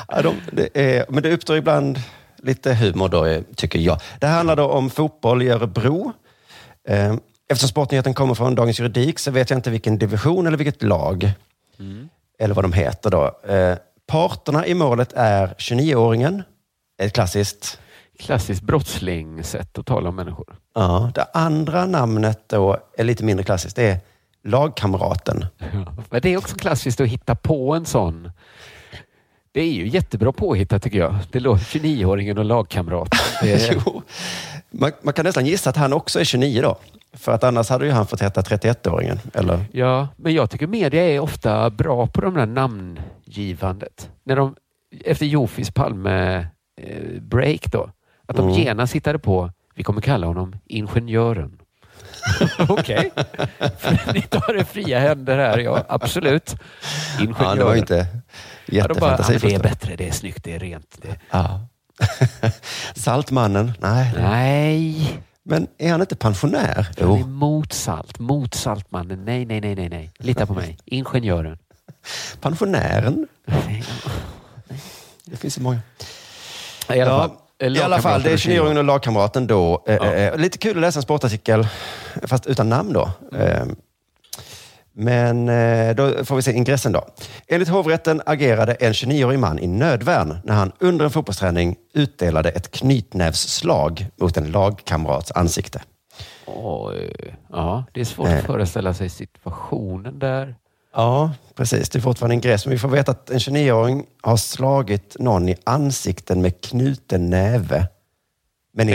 ja, de, det är, men det uppstår ibland lite humor då, eh, tycker jag. Det här handlar då om fotboll i Örebro. Eh, Eftersom sportnyheten kommer från Dagens Juridik så vet jag inte vilken division eller vilket lag. Eller vad de heter då. Eh, Parterna i målet är 29-åringen. Ett klassiskt. Klassiskt brottslingssätt att tala om människor. Ja, det andra namnet då är lite mindre klassiskt. Det är lagkamraten. Men det är också klassiskt att hitta på en sån. Det är ju jättebra påhittat tycker jag. Det låter 29-åringen och lagkamrat. Det är, Jo. Man, man kan nästan gissa att han också är 29 då. För att annars hade ju han fått heta 31-åringen. Eller? ja, men jag tycker media är ofta bra på de där namngivandet. När de, efter Jofis Palme-break då, att de Mm. genast hittade på, vi kommer kalla honom Ingenjören. Okej, ni tar det fria händer här, ja absolut. Ingenjören. Ja, det var inte Bara, ja, men det är jättefantasifull. bättre, det är snyggt, det är rent. Det... Ja. Saltmannen? Nej. Nej, Men är han inte pensionär? han är Jo. mot salt. Mot saltmannen. Nej, nej, nej, nej, nej. Lita på mig. Ingenjören. Pensionären? Det finns så många. I alla fall. I alla fall, det är 29-åringen och lagkamraten då. Eh, Ja. eh, lite kul att läsa en sportartikel, fast utan namn då. Eh, men eh, då får vi se ingressen då. Enligt hovrätten agerade en 29-årig man i nödvärn när han under en fotbollsträning utdelade ett knytnävsslag mot en lagkamrats ansikte. Oj. Ja, det är svårt Eh. att föreställa sig situationen där. Ja, precis. Det är fortfarande ingress. Men vi får veta att en 29-åring har slagit någon i ansikten med knuten näve. Men i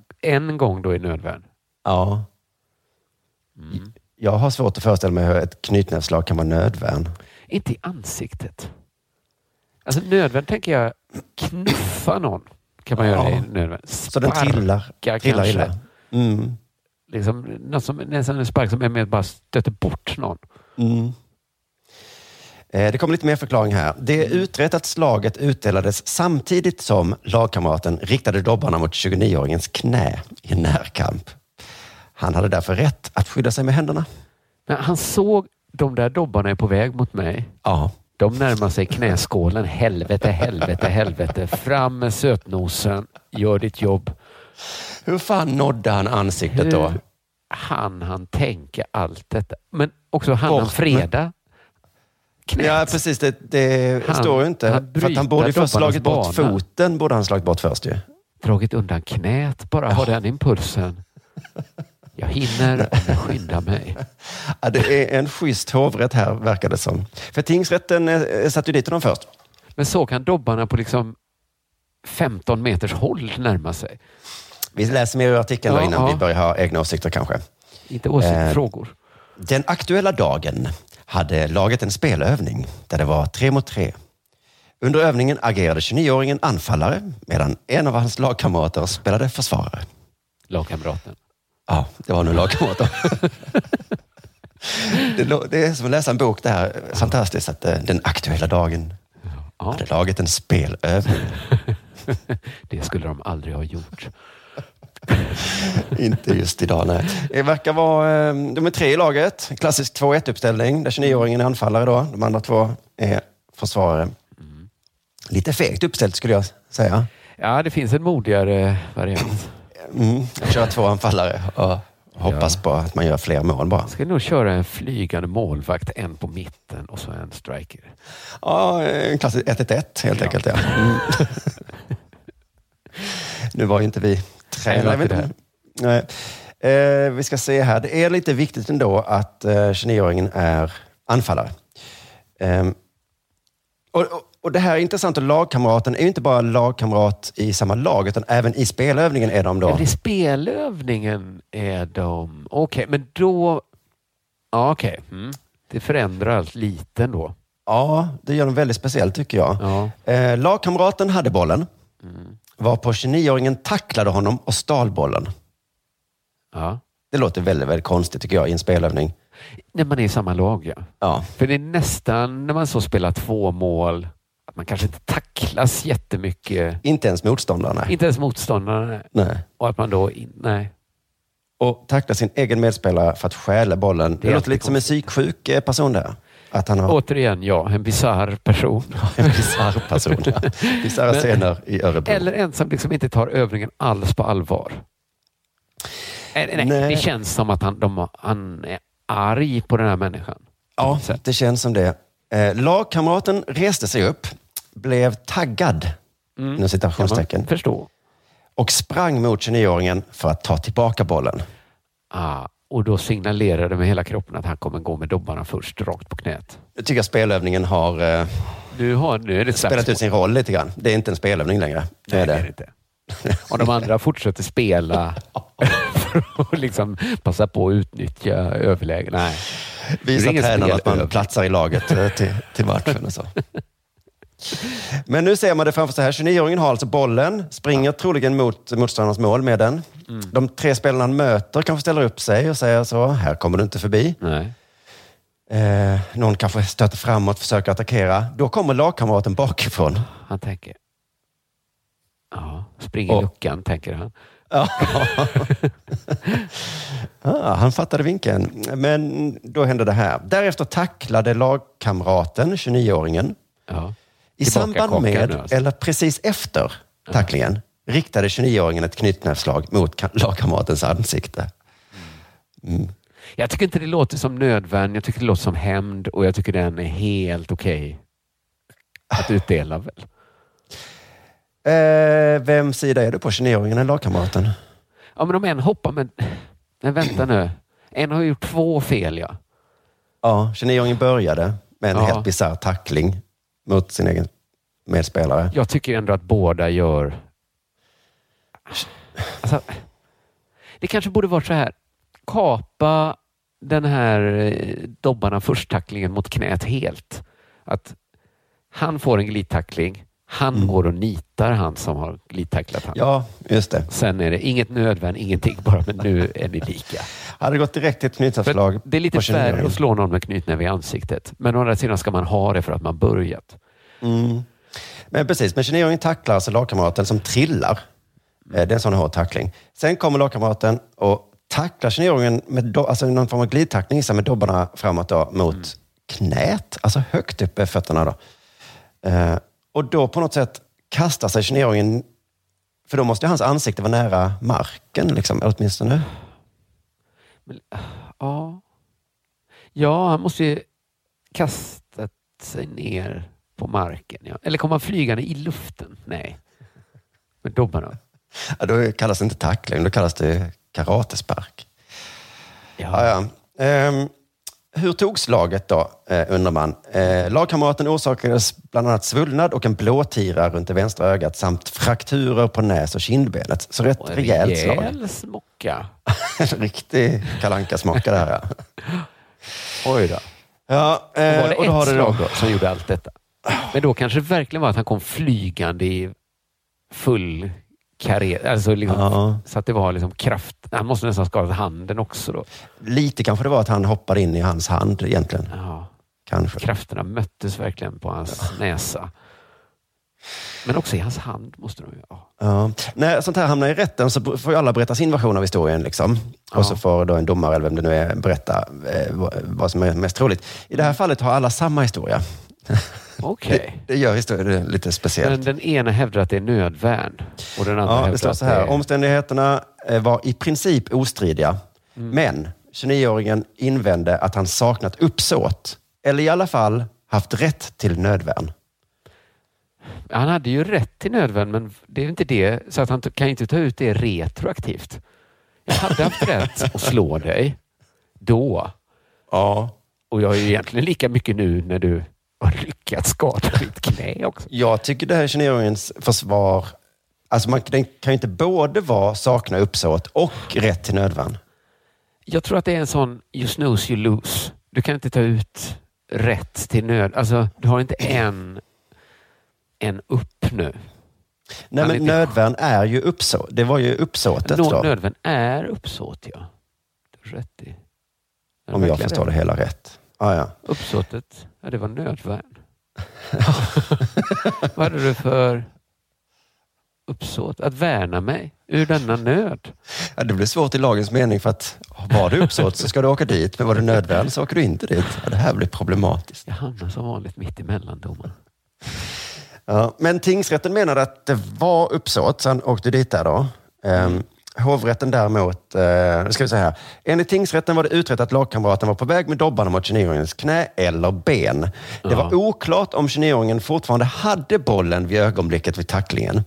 En gång då i nödvärn? Ja. Jag har svårt att föreställa mig hur ett knytnävsslag kan vara nödvärn. Inte i ansiktet. Alltså nödvärn tänker jag knuffa någon. Kan man göra Ja. i nödvärn. Så den trillar, Sparka trillar illa. Mm. Liksom, något som, nästan en spark som är med att bara stöter bort någon. Mm. Eh, Det kommer lite mer förklaring här. Det är utrett att slaget utdelades samtidigt som lagkamraten riktade dobbarna mot 29-åringens knä i närkamp. Han hade därför rätt att skydda sig med händerna. Men han såg de där dobbarna är på väg mot mig. Ja. De närmar sig knäskålen. Helvete, helvete, helvete. Fram med sötnosen. Gör ditt jobb. Hur fan nådde han ansiktet då? Hur han han tänka allt detta? Men också han han freda. Ja, precis. Det, det Han- står ju inte. för att han borde ju först slagit bort bana. foten. Borde han slagit bort först ju. Dragit undan knät. Bara ha den impulsen. Jag hinner skyndar mig. Ja, det är en schysst hovrätt här, verkar det som. För tingsrätten eh, satte ju dit honom först. Men såg han dobbarna på liksom 15 meters håll närma sig? Vi läser mer ur artikeln Ja, innan ja. vi börjar ha egna åsikter kanske. Inte åsikter, Eh, frågor. Den aktuella dagen hade laget en spelövning där det var tre mot tre. Under övningen agerade 29-åringen anfallare medan en av hans lagkamrater spelade försvarare. Lagkamraten. Ja, det var nog lagkamrater. det, det är som att läsa en bok det här. Fantastiskt att eh, den aktuella dagen hade laget en spelövning. Det skulle de aldrig ha gjort. Inte just idag, nej. Det verkar vara, eh, de är tre i laget. Klassisk 2-1-uppställning där 29-åringen är anfallare då. De andra två är försvarare. Lite fegt uppställt skulle jag säga. Ja, det finns en modigare variant. Mm. Köra två anfallare och hoppas på att man gör fler mål bara. Ska nog köra en flygande målvakt, en på mitten och så en striker. Ja, en klassisk 1-1-1 helt enkelt. Ja. Mm. nu var ju inte vi var Jag vet inte Nej. Eh, vi ska se här. Det är lite viktigt ändå att eh, 29-åringen är anfallare. Ehm, och, och, och det här är intressant. Och lagkamraten är ju inte bara lagkamrat i samma lag, utan även i spelövningen är de då. Men i spelövningen är de... Okej, men då... Ja, okej. Mm. Det förändrar allt lite ändå. Ja, det gör de väldigt speciellt tycker jag. Eh, lagkamraten hade bollen, Mm. Var på 29-åringen tacklade honom och stal bollen. Ja. Det låter väldigt, väldigt konstigt tycker jag i en spelövning. När man är i samma lag, ja. Ja. För det är nästan när man så spelar två mål, att man kanske inte tacklas jättemycket. Inte ens motståndarna. Inte ens motståndarna. Nej. Och att man då... In, nej. Och tackla sin egen medspelare för att stjäla bollen. Det, Det är låter lite som en psyksjuk eh, person där. Att han har Återigen, ja. En bisarr person. en bisarr person. Ja. Bisarra scener i Örebro. Eller en som liksom inte tar övningen alls på allvar. Nej, Nej. Det känns som att han, de, han är arg på den här människan. Ja, det känns som det. Eh, lagkamraten reste sig upp, blev taggad, Mm. inom citationstecken, förstå. och sprang mot 29-åringen för att ta tillbaka bollen. Ah, och då signalerade med hela kroppen att han kommer gå med dobbarna först, rakt på knät. Jag tycker att spelövningen har eh, Nu, har, nu är det spelat ut sin roll lite grann. Det är inte en spelövning längre. Det är Nej, det det. är det inte. Och de andra fortsätter spela för att liksom passa på att utnyttja överläge. Nej. Det är Visa tränaren att man platsar i laget eh, till, till matchen och så. Men nu ser man det framför sig här. 29-åringen har alltså bollen, springer troligen mot motståndarnas mål med den. Mm. De tre spelarna han möter kanske ställer upp sig och säger så, här kommer du inte förbi. Nej. Eh, någon kanske stöter framåt, försöker attackera. Då kommer lagkamraten bakifrån. Han tänker, ja, spring i luckan, tänker han. Ja. ah, han fattade vinkeln. Men då hände det här. Därefter tacklade lagkamraten, 29-åringen, Ja. I samband med, alltså. eller precis efter tacklingen, riktade 29-åringen ett knytnävsslag mot ka- lagkamratens ansikte. Mm. Jag tycker inte det låter som nödvärn, jag tycker det låter som hämnd och jag tycker den är helt okej att utdela väl. Eh, vem sida är du på, 29-åringen eller lagkamraten? Ja, men om en hoppar med... Nej, vänta nu. En har gjort två fel, ja. Ja, 29-åringen började med en Ja. helt bisarr tackling mot sin egen medspelare. Jag tycker ändå att båda gör... Alltså, det kanske borde varit så här. Kapa den här eh, dobbarna först-tacklingen mot knät helt. Att han får en glidtackling. Han går och nitar han som har glidtacklat han. Mm. Ja, just det. Sen är det inget nödvärn, ingenting. Bara men nu är ni lika. Hade det gått direkt till ett knytnävsslag Det är lite på 29-åringen. värre att slå någon med knytnäve i ansiktet. Men å andra sidan ska man ha det för att man börjat. Mm. Men precis, men 29-åringen tacklar alltså lagkamraten som trillar. Eh, Det är en sån hård tackling. Sen kommer lagkamraten och tacklar 29-åringen med do- alltså någon form av glidtackling med dobbarna framåt då, mot knät. Alltså högt upp i fötterna. Då. Eh, och då på något sätt kastar sig 29-åringen, för då måste ju hans ansikte vara nära marken, liksom, åtminstone. Ja. Ja, han måste ju kastat sig ner på marken. Ja. Eller kom han flygande i luften? Nej. Med dobbarna. Ja, då kallas det inte tackling, då kallas det karatespark. Ja. Ja, Ehm, hur tog slaget då, eh, undrar man. Eh, lagkamraten orsakades bland annat svullnad och en blåtira runt det vänstra ögat samt frakturer på näs och kindbenet. Så rätt Och en rejält slag. rejäl smocka. en riktig kalanka smocka där. Ja. Oj då. Ja, eh, var det och då har ett det slag då, som gjorde allt detta. Men då kanske det verkligen var att han kom flygande i full karriär. Alltså liksom, Så att det var liksom kraft. Han måste nästan ha skadat handen också då. Lite kanske det var att han hoppade in i hans hand egentligen. Ja. Kanske. Krafterna möttes verkligen på hans näsa. Men också i hans hand måste de ju... Ja. Ja. När sånt här hamnar i rätten så får ju alla berätta sin version av historien. Liksom. Och så får då en domare, eller vem det nu är, berätta eh, vad, vad som är mest troligt. I det här fallet har alla samma historia. Okej. Det, det gör historien lite speciellt. Men den ena hävdar att det är nödvärn och den andra Ja, hävdar det står så här. är... Omständigheterna eh, var i princip ostridiga. Mm. Men 29-åringen invände att han saknat uppsåt. Eller i alla fall haft rätt till nödvärn. Han hade ju rätt till nödvärn, men det är inte det. Så att han kan inte ta ut det retroaktivt. Jag hade haft rätt att slå dig då. Ja. Och jag har ju egentligen lika mycket nu när du har lyckats skada ditt knä också. Jag tycker det här är 29-åringens försvar. Alltså man den kan ju inte både vara sakna uppsåt och rätt till nödvärn. Jag tror att det är en sån you snooze you lose. Du kan inte ta ut rätt till nöd. Alltså, du har inte en, en upp nu. Nej, men nödvärn är ju uppsåt. Det var ju uppsåtet Nå- då. Nödvärn är uppsåt, ja. Rätt i. Om jag förstår det hela rätt. Ah, ja. Uppsåtet, ja det var nödvärn. Vad hade du för uppsåt? Att värna mig ur denna nöd? Ja, det blir svårt i lagens mening för att var det uppsåt så ska du åka dit, men var det nödvärn så åker du inte dit. Ja, det här blir problematiskt. Jag hamnar som vanligt mitt emellan domarna. Ja, men tingsrätten menade att det var uppsåt, så han åkte dit där då. Ehm, hovrätten däremot, eh, ska vi säga här. Enligt tingsrätten var det utrett att lagkamraten var på väg med dobbarna mot 29-åringens knä eller ben. Det var oklart om 29-åringen fortfarande hade bollen vid ögonblicket vid tacklingen.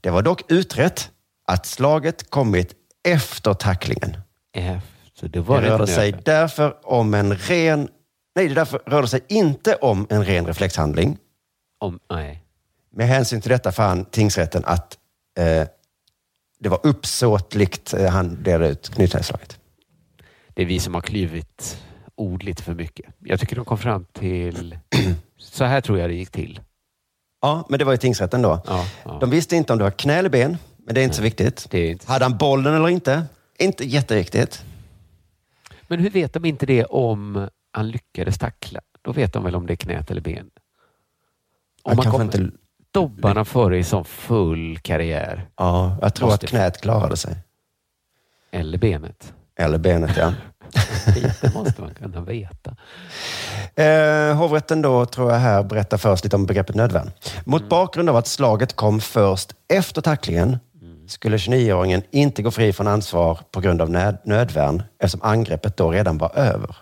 Det var dock utrett att slaget kommit efter tacklingen. Efter, det var det rörde sig därför om en ren... Nej, det därför rörde sig inte om en ren reflexhandling. Om, nej. Med hänsyn till detta fann tingsrätten att eh, det var uppsåtligt eh, han delade ut knytnävsslaget. Det är vi som har klivit ord lite för mycket. Jag tycker de kom fram till... Så här tror jag det gick till. Ja, men det var i tingsrätten då. Ja, ja. De visste inte om det var knä eller ben, men det är inte så viktigt. Det inte. Hade han bollen eller inte? Inte jätteviktigt. Men hur vet de inte det om han lyckades tackla? Då vet de väl om det är knät eller ben? Om Han kanske kommer inte... dobbarna före i sån full karriär. Ja, jag tror Måste- att knät klarade sig. Eller benet. Eller benet, ja. Det måste man kunna veta. Eh, hovrätten då, tror jag här, berättar först lite om begreppet nödvärn. Mot bakgrund av att slaget kom först efter tacklingen skulle 29-åringen inte gå fri från ansvar på grund av nöd- nödvärn eftersom angreppet då redan var över.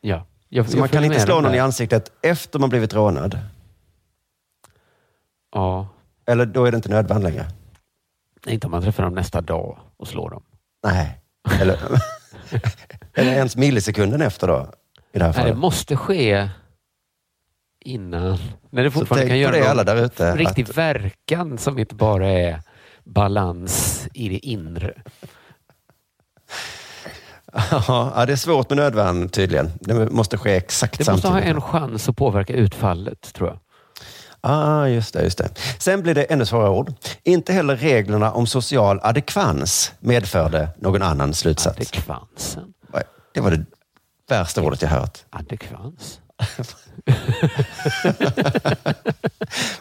Ja. Jag, Så jag man kan inte slå någon i ansiktet efter man blivit rånad. Ja. Eller då är det inte nödvärn längre. Inte om man träffar dem nästa dag och slår dem. Nej. Eller, eller ens millisekunden efter då. I det här Nej, det fallet. måste ske innan. När det fortfarande kan göra det alla där ute. riktig att- verkan som inte bara är balans i det inre. Ja, det är svårt med nödvärn tydligen. Det måste ske exakt Det måste ha samtidigt. en chans att påverka utfallet, tror jag. Ah, just det, just det. Sen blir det ännu svårare ord. Inte heller reglerna om social adekvans medförde någon annan slutsats. Adekvansen? Det var det värsta ordet jag hört. Adekvans?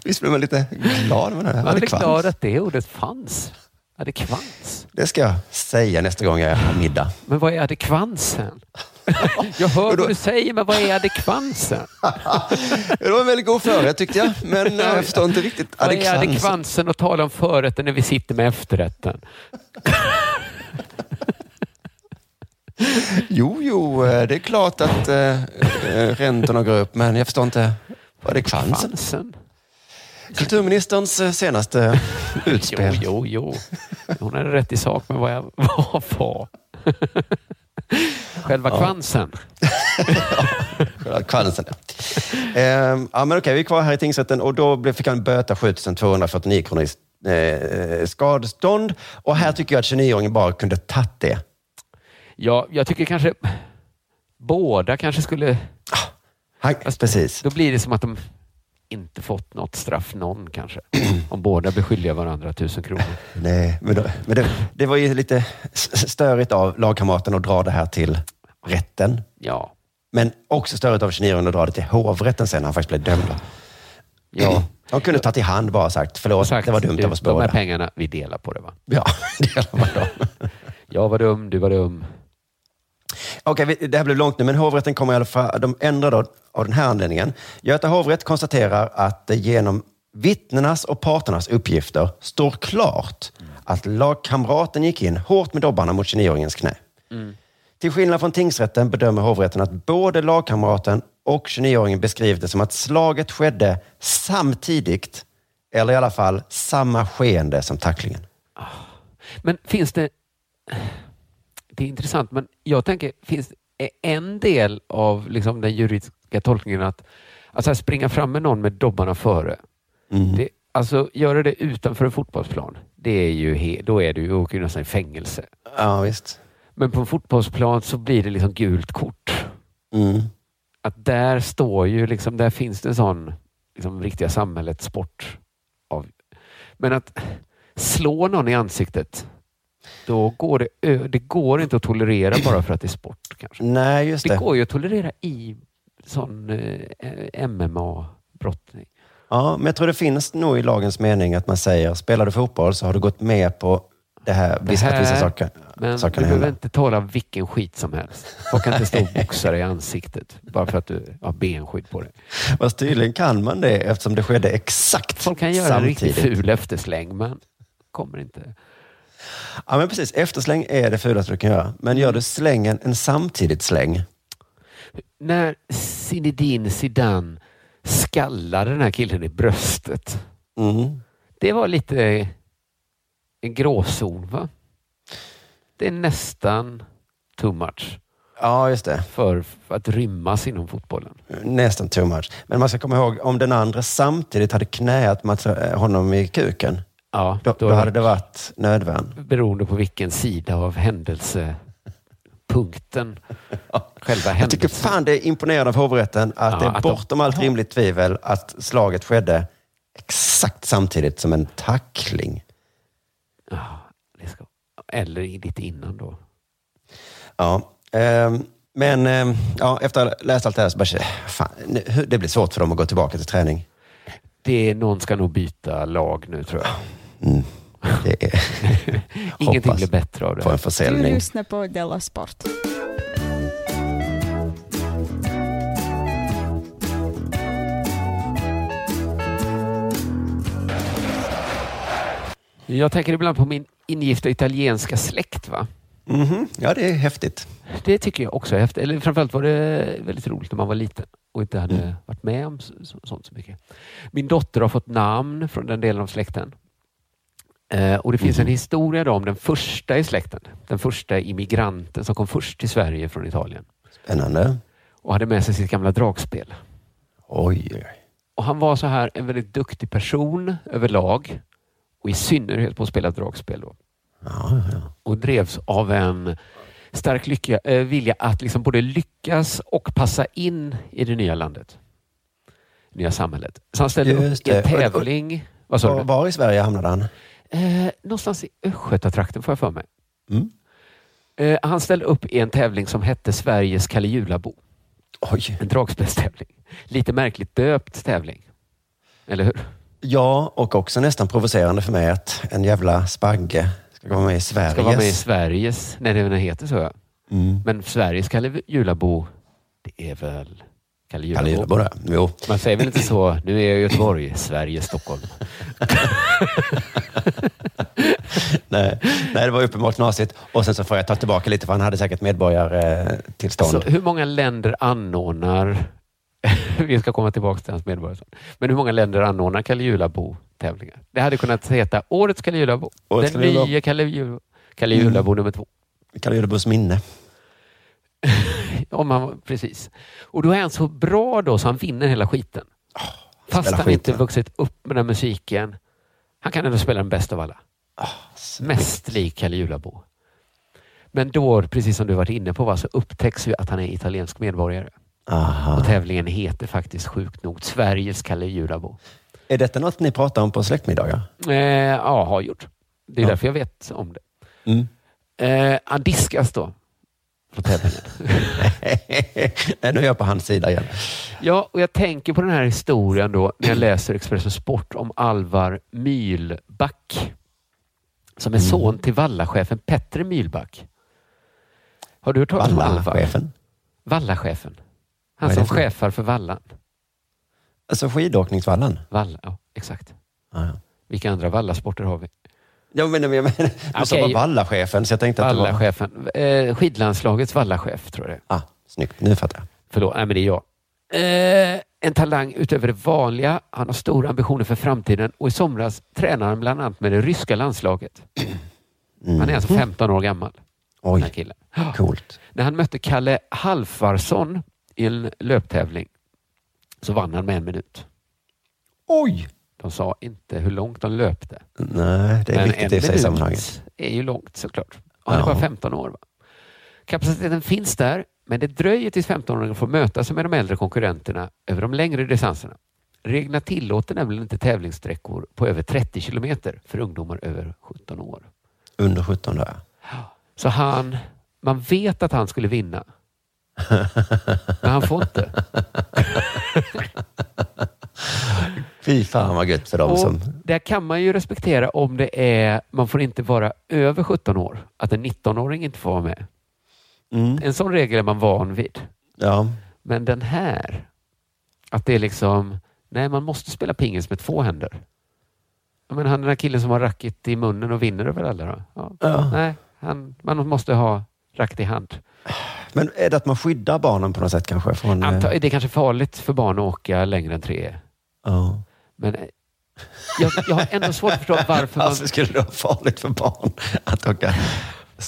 Visst blir man lite glad med det? Man Adekvans. glad att det ordet fanns. Adekvans. Det ska jag säga nästa gång jag har middag. Men vad är adekvansen? Jag hör vad du säger, men vad är adekvansen? Det var en väldigt god förrätt tyckte jag, men eh, jag förstår inte riktigt Vad är adekvans. adekvansen att tala om förrätten när vi sitter med efterrätten? Jo, jo, eh, det är klart att eh, räntorna går upp, men jag förstår inte vad är kvansen. Kvansen? Kulturministerns senaste utspel. Jo, jo, jo. Hon hade rätt i sak, men vad jag var? Själva Ja. kvansen? Själva kvansen. ja. Ehm, ja, men okej, vi är kvar här i tingsrätten och då fick han böta 7249 kronor i eh, skadestånd. Och här tycker jag att 29-åringen bara kunde tagit det. Ja, jag tycker kanske båda kanske skulle... Han, precis. Då blir det som att de inte fått något straff någon kanske. Om båda blir skyldiga varandra tusen kronor. Nej, men, då, men det, det var ju lite störigt av lagkamraten att dra det här till rätten. Ja. Men också störigt av 29-åringen att dra det till hovrätten sen när han faktiskt blev dömd. Ja. De kunde tagit i hand bara och sagt, förlåt, det var dumt Du, av oss de här båda. pengarna, vi delar på det va? Ja, delar man dem. Jag var dum, du var dum. Okej, vi- det här blev långt nu, men hovrätten kommer i alla fall, de ändrar då av den här anledningen. Göta hovrätt konstaterar att det genom vittnenas och parternas uppgifter står klart att lagkamraten gick in hårt med dobbarna mot 29-åringens knä. Till skillnad från tingsrätten bedömer hovrätten att både lagkamraten och 29-åringen beskriver det som att slaget skedde samtidigt, eller i alla fall samma skeende som tacklingen. Men finns det... Det är intressant, men jag tänker, finns en del av liksom den juridiska tolkningen att, att så springa fram med någon med dobbarna före, det, alltså göra det utanför en fotbollsplan, det är ju då är du åker ju nästan i fängelse. Ja, visst. Men på en fotbollsplan så blir det liksom gult kort. Mm. Att där står ju liksom, där finns det en sån liksom, riktiga samhällets sport. Av. Men att slå någon i ansiktet, då går det, det går inte att tolerera bara för att det är sport. Kanske. Nej, just Det det. går ju att tolerera i sån eh, MMA-brottning. Ja, men jag tror det finns nog i lagens mening att man säger, spelar du fotboll så har du gått med på det här, Det vissa, att vissa här- saker, Men saker du behöver hända. inte tala vilken skit som helst. Folk kan inte stå och boxa dig i ansiktet bara för att du har benskydd på dig. Fast tydligen kan man det eftersom det skedde exakt Folk kan göra en samtidigt. riktigt ful eftersläng, men kommer inte. Ja, men precis. Eftersläng är det fulaste du kan göra. Men gör du slängen en samtidigt släng? När Zinedine Zidane skallade den här killen i bröstet. Mm. Det var lite en gråzon, va? Det är nästan too much. Ja, just det. För, för att rymmas inom fotbollen. Nästan too much. Men man ska komma ihåg, om den andra samtidigt hade knäat eh, honom i kuken, Ja, då, då då- hade det varit nödvärn. Beroende på vilken sida av händelsepunkten själva Jag tycker händelsen. fan det är imponerande av hovrätten att Ja, det är att de- bortom allt rimligt tvivel att slaget skedde exakt samtidigt som en tackling. Ja, ska, eller lite innan då. Ja, ehm, men ehm, ja, efter att ha läst allt det här så bara fan, det blir svårt för dem att gå tillbaka till träning. Det är, någon ska nog byta lag nu tror jag. Mm. Det är, Ingenting blir bättre av det. på en Du försäljning. lyssnar på Della Sport. Jag tänker ibland på min ingifta italienska släkt. va? Mhm. Ja, det är häftigt. Det tycker jag också är häftigt. Eller framförallt var det väldigt roligt när man var liten och inte hade Mm. varit med om så, så, sånt så mycket. Min dotter har fått namn från den delen av släkten. Eh, och Det finns Mhm. en historia då om den första i släkten. Den första immigranten som kom först till Sverige från Italien. Spännande. Och hade med sig sitt gamla dragspel. Oj. Och Han var så här en väldigt duktig person överlag och i synnerhet på att spela dragspel. Då. Ja, ja. och drevs av en stark lycka, eh, vilja att liksom både lyckas och passa in i det nya landet. Nya samhället. Så han ställde Just upp i en det. Tävling. Vad sa Var, du? var i Sverige hamnade han? Eh, någonstans i Östgötatrakten får jag för mig. Mm. Eh, han ställde upp i en tävling som hette Sveriges Kalle. Oj. En dragspelstävling. Lite märkligt döpt tävling. Eller hur? Ja, och också nästan provocerande för mig att en jävla spagge ska vara med i Sveriges. Ska vara med i Sveriges, nej den heter så ja. Mm. Men Sveriges Kalle Julabo, det är väl Kalle det. Jo. Man säger väl inte så, nu är jag i Göteborg, Sverige, Stockholm. Nej, nej, det var uppenbart knasigt. Och sen så får jag ta tillbaka lite för han hade säkert medborgartillstånd. Så hur många länder anordnar, vi ska komma tillbaka till hans medborgarskap, men hur många länder anordnar Kalle Julabo-tävlingar? Det hade kunnat heta Årets Kalle Julabo, Årets den Kalle nya Kalle, Jul, Kalle. Julabo nummer två. Kalle Julabos minne. Om han, precis. Och då är han så bra då så han vinner hela skiten. Fast spelar han inte skiten. vuxit upp med den musiken. Han kan ändå spela den bästa av alla. Mest lik Kalle Julabo. Men då, precis som du varit inne på, va, så upptäcks ju att han är italiensk medborgare. Aha. Och tävlingen heter faktiskt sjukt nog Sveriges Kalle Julabo. Är detta något ni pratar om på släktmiddagar? Eh, ja, har gjort. Det är Ja. därför jag vet om det. Mm. Eh, han diskas då. På tävlingen. Nej, nu är jag på hans sida igen. Ja, och jag tänker på den här historien då när jag läser Expressen Sport om Alvar Mylback. Som är son till vallachefen Petter Mylback. Har du hört talas om Alvar? Vallachefen? Vallachefen. Han som chefar för Vallan. Alltså skidåkningsvallen? Valla, ja, exakt. Ja, ja. Vilka andra vallasporter har vi? Ja, men, men, men, du sa bara vallachefen, så jag tänkte att det var... Eh, skidlandslagets vallachef, tror jag det. Ah, snyggt, nu fattar jag. Förlåt, nej men det är jag. Eh, en talang utöver det vanliga. Han har stora ambitioner för framtiden och i somras tränade han bland annat med det ryska landslaget. Han är alltså 15 år gammal. Den Mm. Oj, killen. coolt. När han mötte Kalle Halfarsson i en löptävling så vann han med en minut. Oj! De sa inte hur långt de löpte. Nej, det är Men viktigt i sig sammanhanget. är ju långt såklart. Han är Ja. bara 15 år. Va? Kapaciteten finns där, men det dröjer tills 15-åringen får möta sig med de äldre konkurrenterna över de längre distanserna. Reglerna tillåter nämligen inte tävlingssträckor på över 30 kilometer för ungdomar över 17 år. Under 17 där. Så han, man vet att han skulle vinna. Men han får inte. Fy fan vad gött för dem Och som... Där kan man ju respektera om det är, man får inte vara över 17 år. Att en 19-åring inte får vara med. Mm. En sån regel är man van vid. Ja. Men den här, att det är liksom, nej man måste spela pingis med två händer. Menar, han den här killen som har racket i munnen och vinner över alla då? Ja. Ja. Nej, han, man måste ha racket i hand. Men är det att man skyddar barnen på något sätt kanske? Från, eh, Anta, det är kanske farligt för barn att åka längre än tre. ja. Men eh, jag, jag har ändå svårt att förstå varför man, Varför skulle det vara farligt för barn att åka?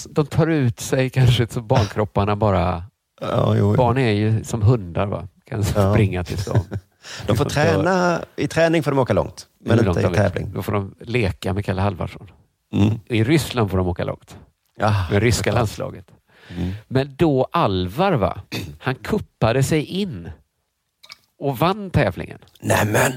de tar ut sig kanske så barnkropparna bara... Ja, jo. Barn är ju som hundar va? Kan Ja. springa tills de... De får träna, i träning får de åka långt, men Hur långt inte i tävling. Då får de leka med Kalle Halvarsson. Mm. I Ryssland får de åka långt. Ja, Med ryska landslaget. Mm. Men då Alvar, va? han kuppade sig in och vann tävlingen. Nämen!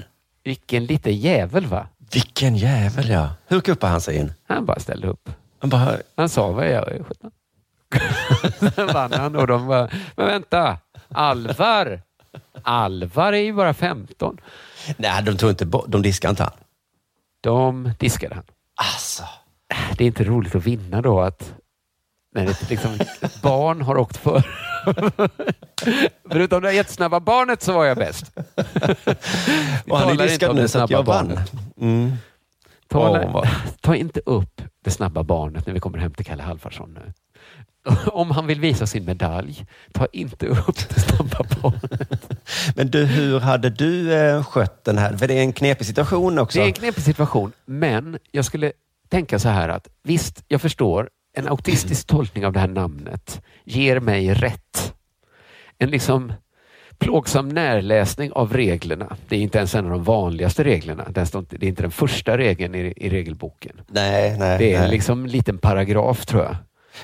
Vilken liten jävel va? Vilken jävel ja. Hur kuppar han sig in? Han bara ställde upp. Han bara, Han sa vad jag 17. Sen vann han och de bara, men vänta, Alvar, Alvar är ju bara 15. nej de tog inte bort, de diskar inte han. De diskade han. Alltså. det är inte roligt att vinna då att när ett, liksom, ett barn har åkt för. Förutom det jättesnabba barnet så var jag bäst. Och han är diskad nu så att jag vann. Mm. Tala, vad- ta inte upp det snabba barnet när vi kommer hem till Kalle Halvarsson nu. Om han vill visa sin medalj, ta inte upp det snabba barnet. Men du, hur hade du eh, skött den här? För det är en knepig situation också. Det är en knepig situation, men jag skulle tänka så här att visst, jag förstår, en autistisk tolkning av det här namnet ger mig rätt. En liksom plågsam närläsning av reglerna. Det är inte ens en av de vanligaste reglerna. Det är inte den första regeln i, i regelboken. Nej, nej. Det är nej. liksom en liten paragraf tror jag.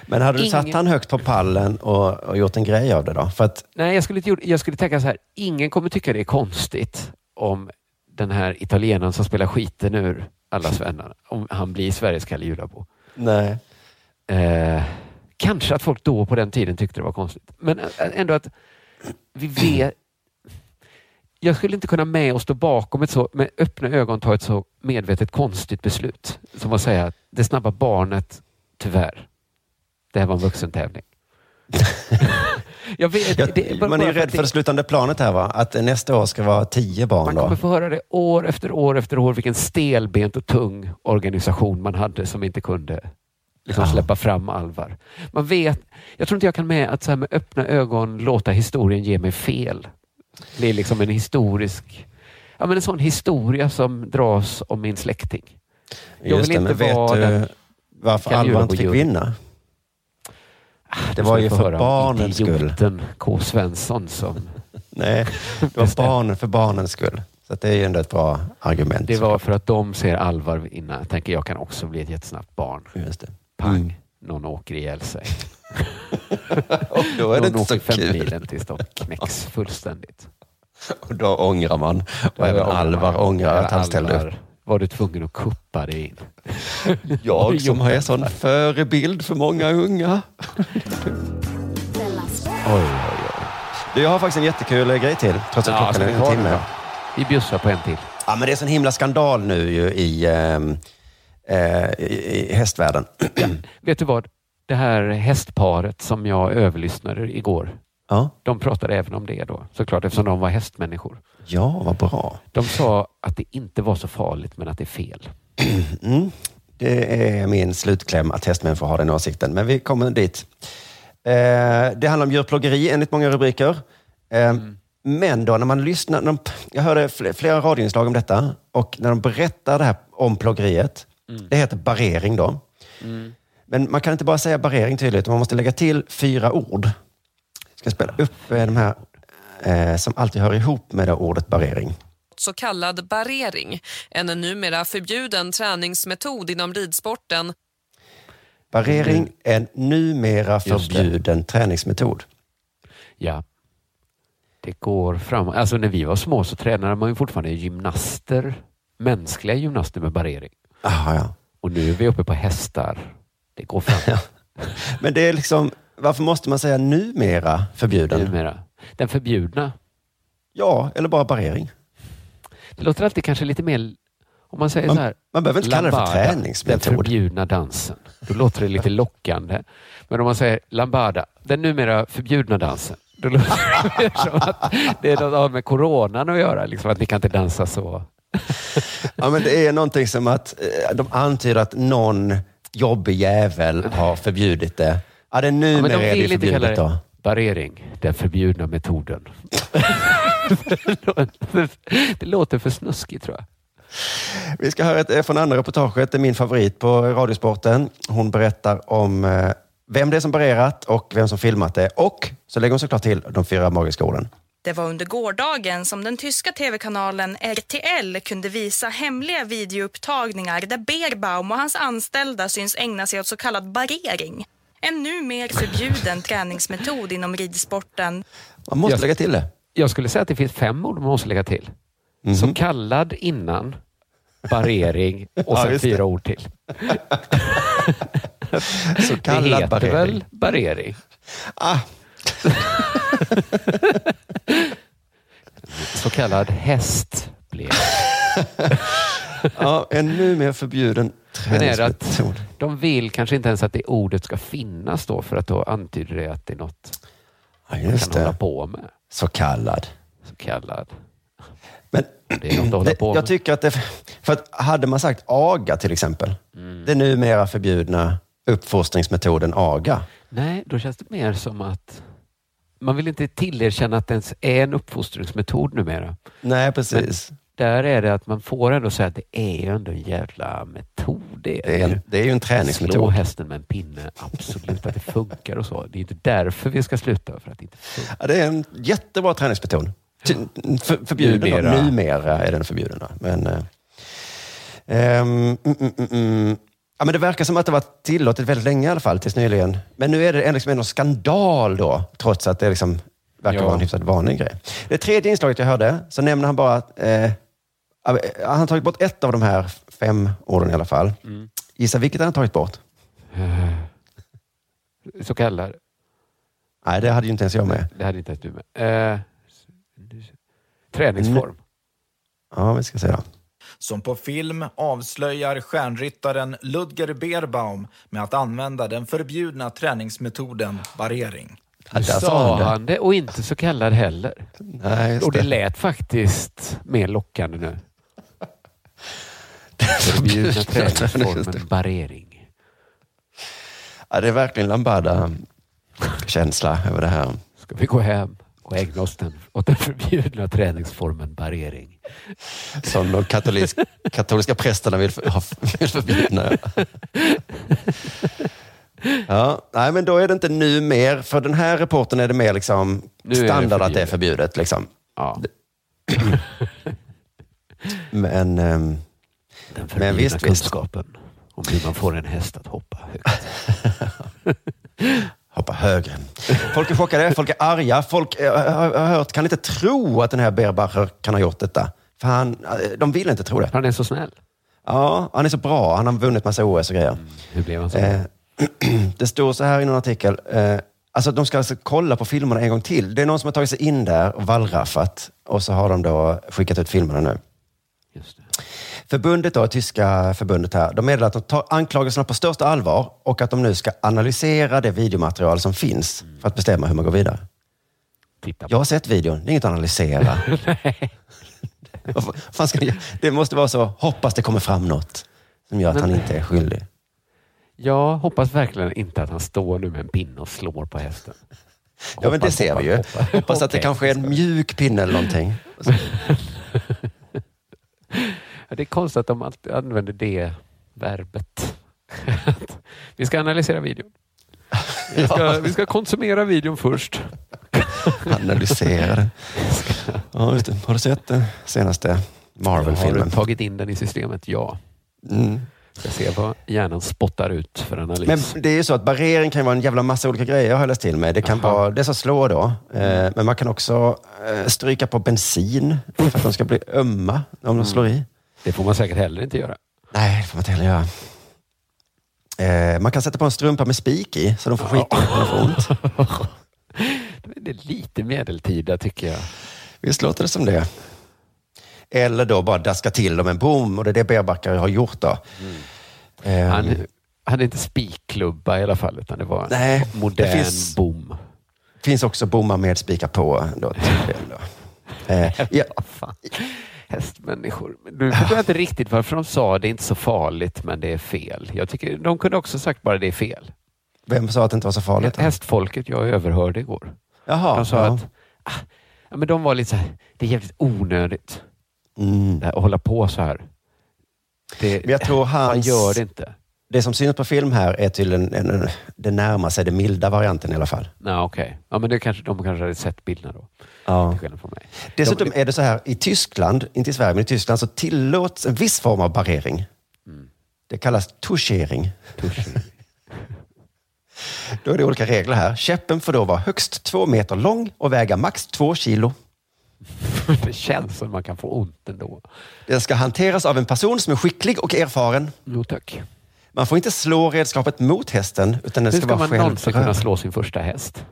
Men hade du Ingen- satt han högt på pallen och, och gjort en grej av det då? För att, Nej, jag skulle, jag skulle tänka så här. Ingen kommer tycka det är konstigt om den här italienaren som spelar skiten ur allas vänner, om han blir Sveriges Kalle Julabo. nej. Eh, kanske att folk då på den tiden tyckte det var konstigt. Men ä- ändå att vi vet... Jag skulle inte kunna med och stå bakom ett så, med öppna ögon ta ett så medvetet konstigt beslut. Som att säga att det snabba barnet, tyvärr, det här var en vuxentävling. vet, Jag, det, man är ju rädd för det slutande planet här va? Att nästa år ska vara tio barn Man då. kommer få höra det år efter år efter år vilken stelbent och tung organisation man hade som inte kunde liksom Ja. släppa fram Alvar. Man vet, jag tror inte jag kan med att så här med öppna ögon låta historien ge mig fel. Det är liksom en historisk, ja men en sån historia som dras om min släkting. Jag Just vill det, inte vet vara du den varför Kalle Alva inte fick vinna? Det Nu var ju för barnens skull. K. Svensson som Nej, det var barnen för barnens skull. Så det är ju ändå ett bra argument. Det var för att de ser Alvar vinna. Jag tänker jag kan också bli ett jättesnabbt barn. Just det. Pang, Mm. någon åker ihjäl sig. Och då är det någon inte så kul. milen tills de knäcks fullständigt. Och då ångrar man. Och även Alvar ångrar att han ställde upp. Var du tvungen att kuppa dig in? Jag som är sån förebild för många unga. Oj, oj, oj. Du, jag har faktiskt en jättekul grej till, trots att Ja, klockan är en timme. Vi bjussar på en till. Ja, men det är sån himla skandal nu ju i, ehm, eh, i, hästvärlden. Vet du vad? Det här hästparet som jag överlyssnade igår. Ja. De pratade även om det då, såklart, eftersom de var hästmänniskor. Ja, vad bra. De sa att det inte var så farligt, men att det är fel. Mm. Det är min slutkläm att hästmänniskor har den åsikten, men vi kommer dit. Eh, det handlar om djurplågeri enligt många rubriker. Eh, Men då när man lyssnar, när de, jag hörde fl- flera radioinslag om detta och när de berättar det här om plågeriet, det heter barering då. Men man kan inte bara säga barering tydligt, man måste lägga till fyra ord. Jag ska spela upp eh, de här eh, som alltid hör ihop med det ordet barering. så kallad barering, en numera förbjuden träningsmetod inom ridsporten. Barering är en numera förbjuden träningsmetod. Ja. Det går fram. Alltså när vi var små så tränade man ju fortfarande gymnaster, mänskliga gymnaster med barering. Aha, ja. Och nu är vi uppe på hästar. Det går fram. Men det är liksom, varför måste man säga numera förbjuden? Numera. Den förbjudna. Ja, eller bara barering. Det låter alltid kanske lite mer, om man säger Man- så här. man behöver inte kalla det för lambada, träningsmetod. Den förbjudna dansen. Då låter det lite lockande. Men om man säger lambada, den numera förbjudna dansen. Då låter det mer som att det är något av med coronan att göra. Liksom att vi kan inte dansa så. Ja, men det är någonting som att eh, de antyder att någon jobbig jävel har förbjudit det. Ja, det är Ja, numera men de är det vill inte kalla förbjudet då. det barering, den förbjudna metoden. det låter för snuskigt tror jag. Vi ska höra ett eh, från andra reportaget. Det är min favorit på Radiosporten. Hon berättar om eh, vem det är som barerat och vem som filmat det. Och så lägger hon såklart till de fyra magiska orden. Det var under gårdagen som den tyska tv-kanalen RTL kunde visa hemliga videoupptagningar där Beerbaum och hans anställda syns ägna sig åt så kallad barering. En numer förbjuden träningsmetod inom ridsporten. Man måste Jag- lägga till det. Jag skulle säga att det finns fem ord man måste lägga till. Mhm. Så kallad innan, barering och Ja, sen det. fyra ord till. Så det kallad heter barering. väl barering? Ah. Så kallad häst blev Ja, en numera förbjuden Men är det att Träningsmetod. de vill kanske inte ens att det ordet ska finnas då för att då antyder det att det är något Ja, man just kan hålla det. på med. Så kallad. Så kallad. Men Det är något att hålla det, på jag med. tycker att det... För att hade man sagt aga till exempel. Mm. Det numera förbjudna uppfostringsmetoden aga. Nej, då känns det mer som att man vill inte tillerkänna att det ens är en uppfostringsmetod numera. Nej, precis. Där är det att man får ändå säga att det är ju ändå en jävla metod. Det Det är, ju. en, det är ju en Slå träningsmetod. hästen med en pinne, absolut att det funkar och så. Det är inte därför vi ska sluta, för att det inte funkar. Ja, det är en jättebra träningsmetod. Ty- För, förbjuden numera. Numera. är den förbjuden. Men, ehm, mm, mm, mm, mm. Ja, men det verkar som att det var tillåtet väldigt länge i alla fall, tills nyligen. Men nu är det liksom en skandal då, trots att det liksom verkar Ja. vara en hyfsat vanlig grej. Det tredje inslaget jag hörde, så nämner han bara att eh, han har tagit bort ett av de här fem orden i alla fall. Mm. Gissa vilket han har tagit bort? Så kallad. Nej, det hade ju inte ens jag med. Det hade inte ens du med. Eh, träningsform. Ja, vi ska se då. Som på film avslöjar stjärnryttaren Ludger Beerbaum med att använda den förbjudna träningsmetoden barrering. Nu sa han det och inte så kallad heller. Nej, just och det det. lät faktiskt mer lockande nu. Förbjudna träningsformen barering. Ja, det är verkligen lambada-känsla över det här. Ska vi gå hem och ägna oss den, åt den förbjudna träningsformen barering? Som de katolisk, katoliska prästerna vill, för, vill förbjudna. Ja, nej, men då är det inte nu mer. För den här rapporten är det mer liksom är det standard att det är förbjudet. Liksom. Ja. Men, ehm, Den men visst, visst. kunskapen om hur man får en häst att hoppa högt. Hoppa högre. Folk är chockade, folk är arga. Folk eh, har hört, kan inte tro att den här Berbacher kan ha gjort detta. För han, eh, de vill inte tro det. Han är så snäll. Ja, han är så bra. Han har vunnit massa OS och grejer. Hur blev han så? Eh, det står så här i någon artikel. Eh, alltså de ska alltså kolla på filmerna en gång till. Det är någon som har tagit sig in där och wallraffat och så har de då skickat ut filmerna nu. Just det. Förbundet, då, tyska förbundet här, de meddelar att de tar anklagelserna på största allvar och att de nu ska analysera det videomaterial som finns för att bestämma hur man går vidare. Jag har sett videon, det är inget att analysera. Fan ska ni, det måste vara så, hoppas det kommer fram något som gör att Men- han inte är skyldig. Jag hoppas verkligen inte att han står nu med en pinne och slår på hästen. Ja, men det Hoppas, ser vi ju. hoppas, Hoppas, hoppas. att det kanske är en mjuk pinne eller någonting. Det är konstigt att de alltid använder det verbet. vi ska analysera videon. Vi ska, vi ska konsumera videon först. Analysera. Ja. Har du sett den senaste Har Marvel-filmen? du tagit in den i systemet? Ja. Mm. Ska se vad hjärnan spottar ut för analys. Men det är ju så att barrering kan vara en jävla massa olika grejer har jag läst till mig. Det kan Aha. vara det som slår då. Eh, men man kan också eh, stryka på bensin för att de ska bli ömma om de slår i. Det får man säkert heller inte göra. Nej, det får man inte heller göra. Eh, man kan sätta på en strumpa med spik i så de får skit när de får ont. Det är lite medeltida tycker jag. Visst låter det som det? Eller då bara daska till dem en bom och det är det Berbackare har gjort då. Eh, Han hade inte spikklubba i alla fall, utan det var en Nej, modern det finns- bom. finns också bommar med spikar på. Då, till då. Eh, ja. Hästmänniskor. Nu förstår jag inte riktigt varför de sa det är inte så farligt, men det är fel. Jag tycker de kunde också sagt bara det är fel. vem sa att det inte var så farligt? då? Hästfolket jag överhörde igår. Jaha, de sa ja. att ah, ja, men de var lite så här, det är jävligt onödigt Mm. att hålla på så här. Det, Men jag tror man hans- gör det inte. Det som syns på film här är tydligen en, en, det närmar sig den milda varianten i alla fall. Nej, okej. Ja, men det kanske, de kanske hade sett bilderna då. Ja. Till skillnad från mig. Dessutom är det så här, i Tyskland, inte i Sverige, men i Tyskland så tillåts en viss form av barrering. Det kallas touchering. Då är det olika regler här. Käppen får då vara högst två meter lång och väga max två kilo. det känns som man kan få ont ändå. Den ska hanteras av en person som är skicklig och erfaren. Jo, tack. Man får inte slå redskapet mot hästen, utan den Hur ska, ska vara man någonsin kunna slå sin första häst?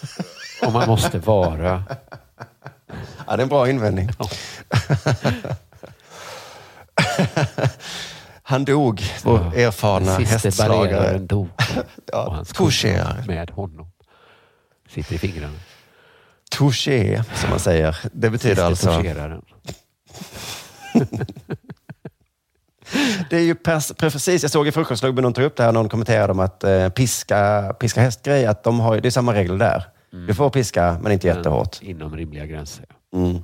Om man måste vara... Ja, det är en bra invändning. Han dog, vår erfarna Den sista hästslagare. dog. Ja, och hans toucher. med honom. Sitter i fingrarna. Touché, som man säger. Det betyder Sista alltså... toucheraren. Det är ju precis, jag såg i Frukostklubben, någon tog upp det här, någon kommenterade om att eh, piska, piska hästgrej, att de har, det är samma regler där. Du får piska, men inte jättehårt. Inom rimliga gränser. Mm.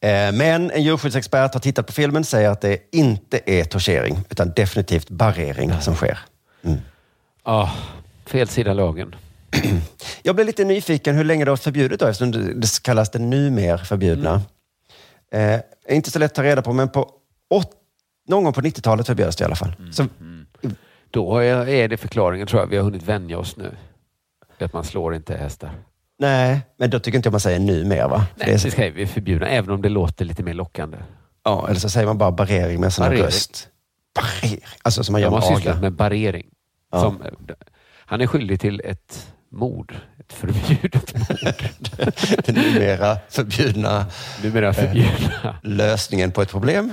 Eh, Men en djurskyddsexpert har tittat på filmen säger att det inte är tortering, utan definitivt barrering som sker. Ja, fel sida lagen. Jag blev lite nyfiken hur länge det var förbjudet då, eftersom det kallas det numer förbjudna. Eh, inte så lätt att ta reda på, men på åt, någon gång på 90-talet förbjöds det i alla fall. Så, Då är det förklaringen tror jag. Vi har hunnit vänja oss nu. Att man slår inte hästar. nej, men då tycker inte jag man säger numer va? Nej, det är, det ska vi förbjuda, även om det låter lite mer lockande. ja, eller så säger man bara barrering med sån här röst. Barrering. Alltså som man gör De har med sysslat med barrering. Ja. Som, han är skyldig till ett mord. Ett förbjudet mord. Den numera förbjudna, Numera förbjudna. eh, lösningen på ett problem.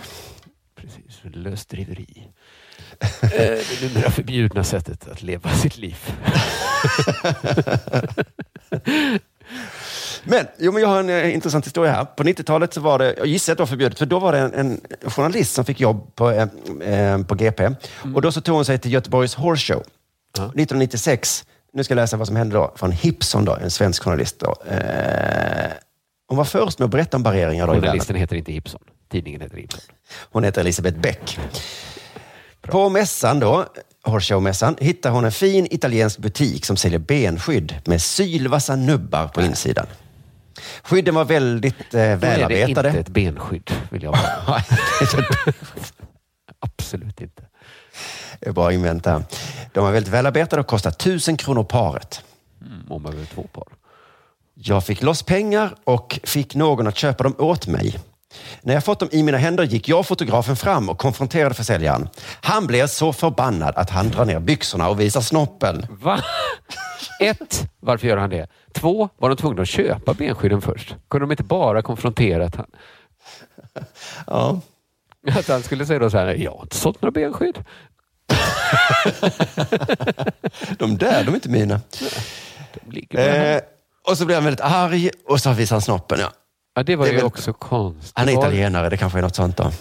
Precis, lösdriveri. Eh, det numera förbjudna sättet att leva sitt liv. Men, jo, men jag har en eh, intressant historia här. På 90-talet så var det, jag gissar att det var förbjudet, för då var det en, en journalist som fick jobb på, eh, eh, på GP. Och då så tog hon sig till Göteborgs Horse Show. 1996, nu ska jag läsa vad som hände då, från Hipson, då, en svensk journalist. Då. Eh, hon var först med att berätta om barreringar. Då i världen. Journalisten heter inte Ibson. Tidningen heter Ibson. Hon heter Elisabeth Bäck. På mässan då, Horse Show-mässan, hittar hon en fin italiensk butik som säljer benskydd med sylvassa nubbar på insidan. Skydden var väldigt eh, Då är det välarbetade. inte ett benskydd, vill jag bara. Absolut inte. Det är bara att invänta. De var väldigt välarbetade och kostar tusen kronor paret. Mm, om man behöver två par. Jag fick loss pengar och fick någon att köpa dem åt mig. När jag fått dem i mina händer gick jag och fotografen fram och konfronterade försäljaren. Han blev så förbannad att han drar ner byxorna och visar snoppen. Va? Ett, varför gör han det? Två, var de tvungna att köpa benskydden först? Kunde de inte bara konfrontera att han... Ja. Att han skulle säga då så här, jag har inte sålt några benskydd. De där, de är inte mina. Eh, och så blev han väldigt arg och så visade han snoppen. Ja. Ja, det var det ju väl- också konstigt. Han är italienare, det kanske är något sånt då.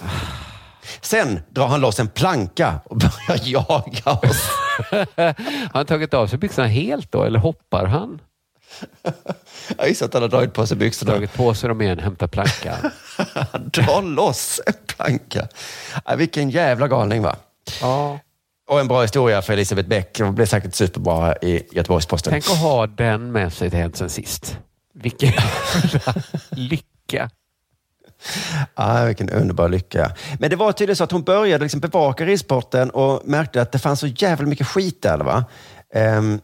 Sen drar han loss en planka och börjar jaga oss. Har han tagit av sig byxorna helt då, eller hoppar han? Jag gissar att han har dragit på sig byxorna. Dragit på sig dem igen, hämtat plankan. Han drar loss en planka. Ja, vilken jävla galning va? Ja. Och en bra historia för Elisabeth Bäck. Det blev säkert superbra i Göteborgs-Posten. Tänk att ha den med sig till Hänt sen sist. Vilken jävla lycka. Ah, vilken underbar lycka. Men det var tydligen så att hon började liksom bevaka ridsporten och märkte att det fanns så jävla mycket skit där. Va? Ehm,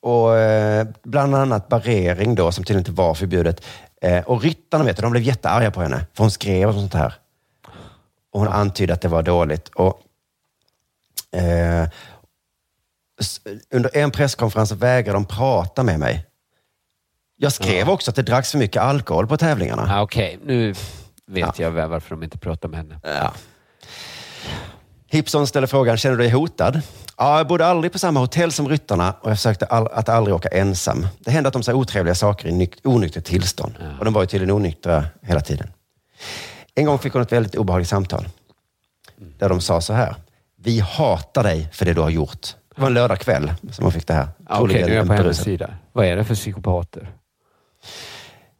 och eh, Bland annat barrering då, som tydligen inte var förbjudet. Eh, och ryttarna vet du, de blev jättearga på henne, för hon skrev och sånt här. Och hon antydde att det var dåligt. Och, eh, under en presskonferens vägrade de prata med mig. Jag skrev också att det dracks för mycket alkohol på tävlingarna. Ah, Okej, nu vet jag varför de inte pratar med henne. Ja. Hipson ställer frågan, känner du dig hotad? Ja, jag bodde aldrig på samma hotell som ryttarna och jag försökte all, att aldrig åka ensam. Det hände att de sa otrevliga saker i nyk- onyktert tillstånd. Och de var ju tydligen onyktra hela tiden. En gång fick hon ett väldigt obehagligt samtal. Där de sa så här. Vi hatar dig för det du har gjort. Det var en lördagkväll som hon fick det här. Ah, Okej, nu är jag på hennes sida. Vad är det för psykopater?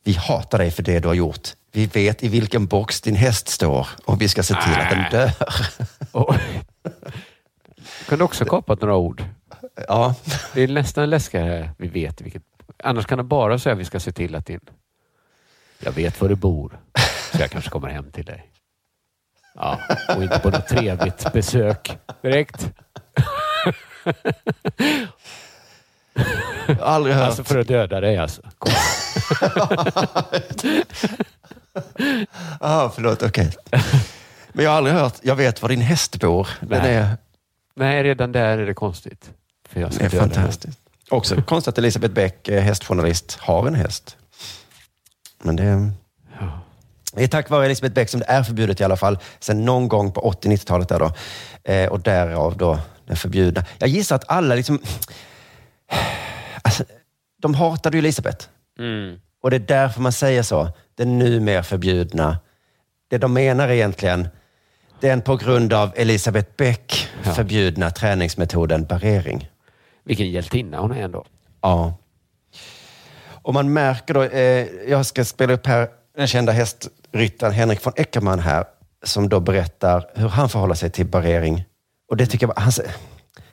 Vi hatar dig för det du har gjort. Vi vet i vilken box din häst står och vi ska se till att den dör. Kan du också kapat några ord? Ja. Det är nästan läskigare. Vi vet vilket. Annars kan du bara säga att vi ska se till att din... Jag vet var du bor, så jag kanske kommer hem till dig. Ja, och inte på något trevligt besök direkt. Jag har aldrig hört. Alltså för att döda dig alltså. Ja, förlåt. Okej. Men jag har aldrig hört, jag vet var din häst bor. Den Nej. är, Nej, redan där är det konstigt. För jag ska den är döda den. fantastisk. Också konstigt att Elisabeth Bäck, eh, hästjournalist, har en häst. Men det... Det är tack vare Elisabeth Beck som det är förbjudet i alla fall, sen någon gång på 80-90-talet. Där då. Eh, och därav då den förbjudna. Jag gissar att alla liksom... Alltså, de hatade ju Elisabeth. Mm. Och det är därför man säger så. Den numera förbjudna. Det de menar egentligen, den på grund av Elisabeth Beck förbjudna träningsmetoden barrering. Vilken hjältinna hon är ändå. Ja. Och man märker då, eh, jag ska spela upp här den kända hästryttaren Henrik von Eckermann här, som då berättar hur han förhåller sig till barrering. Och det tycker jag, han,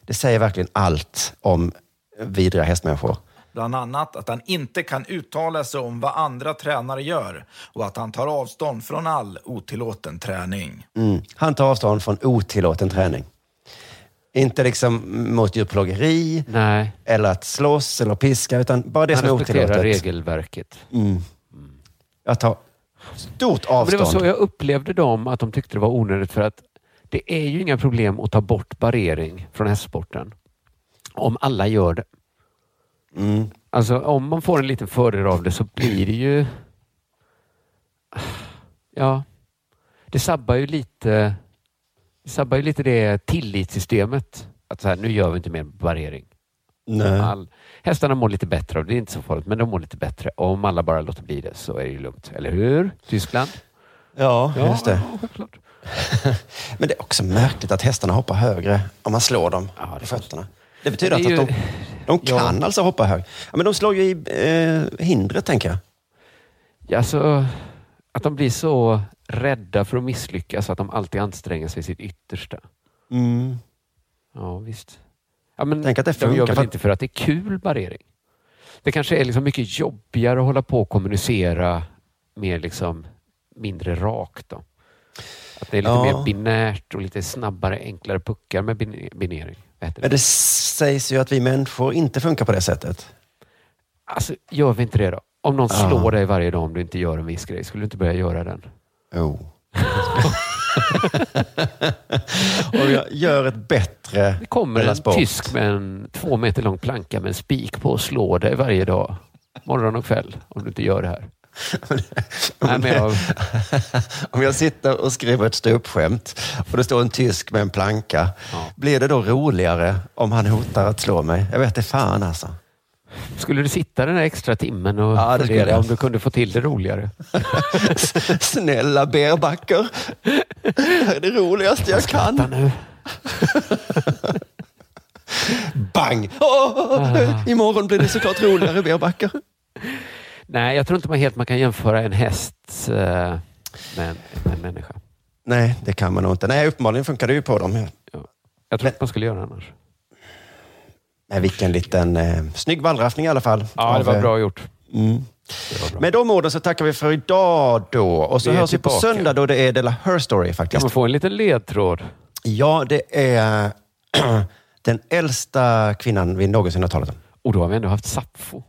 det säger verkligen allt om vidriga hästmänniskor. Bland annat att han inte kan uttala sig om vad andra tränare gör och att han tar avstånd från all otillåten träning. Mm. Han tar avstånd från otillåten träning. Inte liksom mot djurplågeri Nej. eller att slåss eller piska, utan bara det Han som är respekterar otillåtet. regelverket. Mm. Jag tar stort Men det var avstånd. så jag upplevde dem, att de tyckte det var onödigt för att det är ju inga problem att ta bort barrering från hästsporten. Om alla gör det. Mm. Alltså om man får en liten fördel av det så blir det ju... Ja, det sabbar ju lite det sabbar ju lite det tillitssystemet. Att så här, nu gör vi inte mer barrering. Nej. All, hästarna mår lite bättre och det är inte så farligt, men de mår lite bättre. Om alla bara låter bli det så är det ju lugnt. Eller hur? Tyskland? Ja, Ja, just det. självklart. Men det är också märkligt att hästarna hoppar högre om man slår dem i fötterna. Det betyder det är alltså att de, de kan alltså hoppa högre. Ja, men de slår ju i eh, hindret, tänker jag. Ja, alltså, att de blir så rädda för att misslyckas att de alltid anstränger sig sitt yttersta. Mm. Ja, visst. Ja, men Tänk att det de gör funkar väl att- inte för att det är kul barrering. Det kanske är liksom mycket jobbigare att hålla på och kommunicera mer liksom mindre rakt. Då. Att det är lite Ja. mer binärt och lite snabbare, enklare puckar med bin- binering. Men det sägs ju att vi människor inte funkar på det sättet. Alltså, gör vi inte det då? Om någon Ja. slår dig varje dag om du inte gör en viss grej, skulle du inte börja göra den? Jo. Och jag gör ett bättre Det kommer en Sport. tysk med en två meter lång planka med en spik på och slår dig varje dag. Morgon och kväll, om du inte gör det här. Men jag, Om jag sitter och skriver ett ståuppskämt och det står en tysk med en planka, blir det då roligare om han hotar att slå mig? Jag vet inte fan alltså. skulle du sitta den här extra timmen och Ja, det fundera jag. om du kunde få till det roligare? Snälla berbackar. Det är det roligaste jag kan. nu. Bang! Åh, imorgon blir det såklart roligare berbackar. Nej, jag tror inte man helt man kan jämföra en häst eh, med en, med en människa. Nej, det kan man nog inte. Nej, uppenbarligen funkar det ju på dem. Jag tror inte man skulle göra det annars. Nej, vilken liten eh, snygg wallraffning i alla fall. Ja, det var eh, bra gjort. Mm. Med de orden så tackar vi för idag då. Och så Vi hörs vi på söndag då det är Della Her Story Kan faktiskt. man få en liten ledtråd? Ja, det är den äldsta kvinnan vi någonsin har talat om. Och då har vi ändå haft Sappho.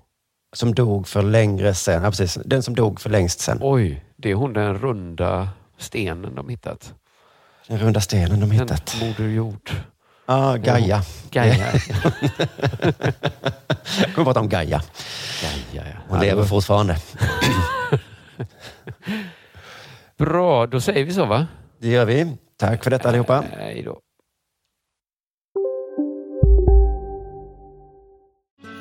Som dog för längre sen. Ja, precis. Den som dog för längst sen. Oj, det är hon den runda stenen de hittat. Den runda stenen de hittat. Moder Jord. Ja, Gaia. Gaia. Kommer prata om Gaia. Gaia, ja. Hon lever fortfarande. Bra, då säger vi så va? Det gör vi. Tack för detta allihopa. Hej då.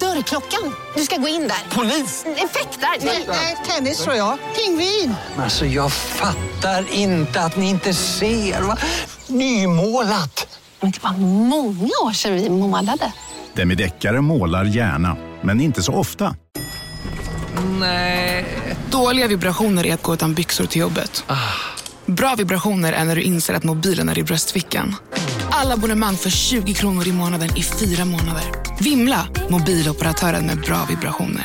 Dörrklockan. Du ska gå in där. Polis? Effektar? Nej, tennis tror jag. Pingvin. Alltså jag fattar inte att ni inte ser. Va? Nymålat! Men det var många år sedan vi målade. Demideckare målar gärna, men inte så ofta. Nej. Dåliga vibrationer är att gå utan byxor till jobbet. Bra vibrationer är när du inser att mobilen är i bröstfickan. Alla abonnemang för 20 kronor i månaden i fyra månader. Vimla! Mobiloperatören med bra vibrationer.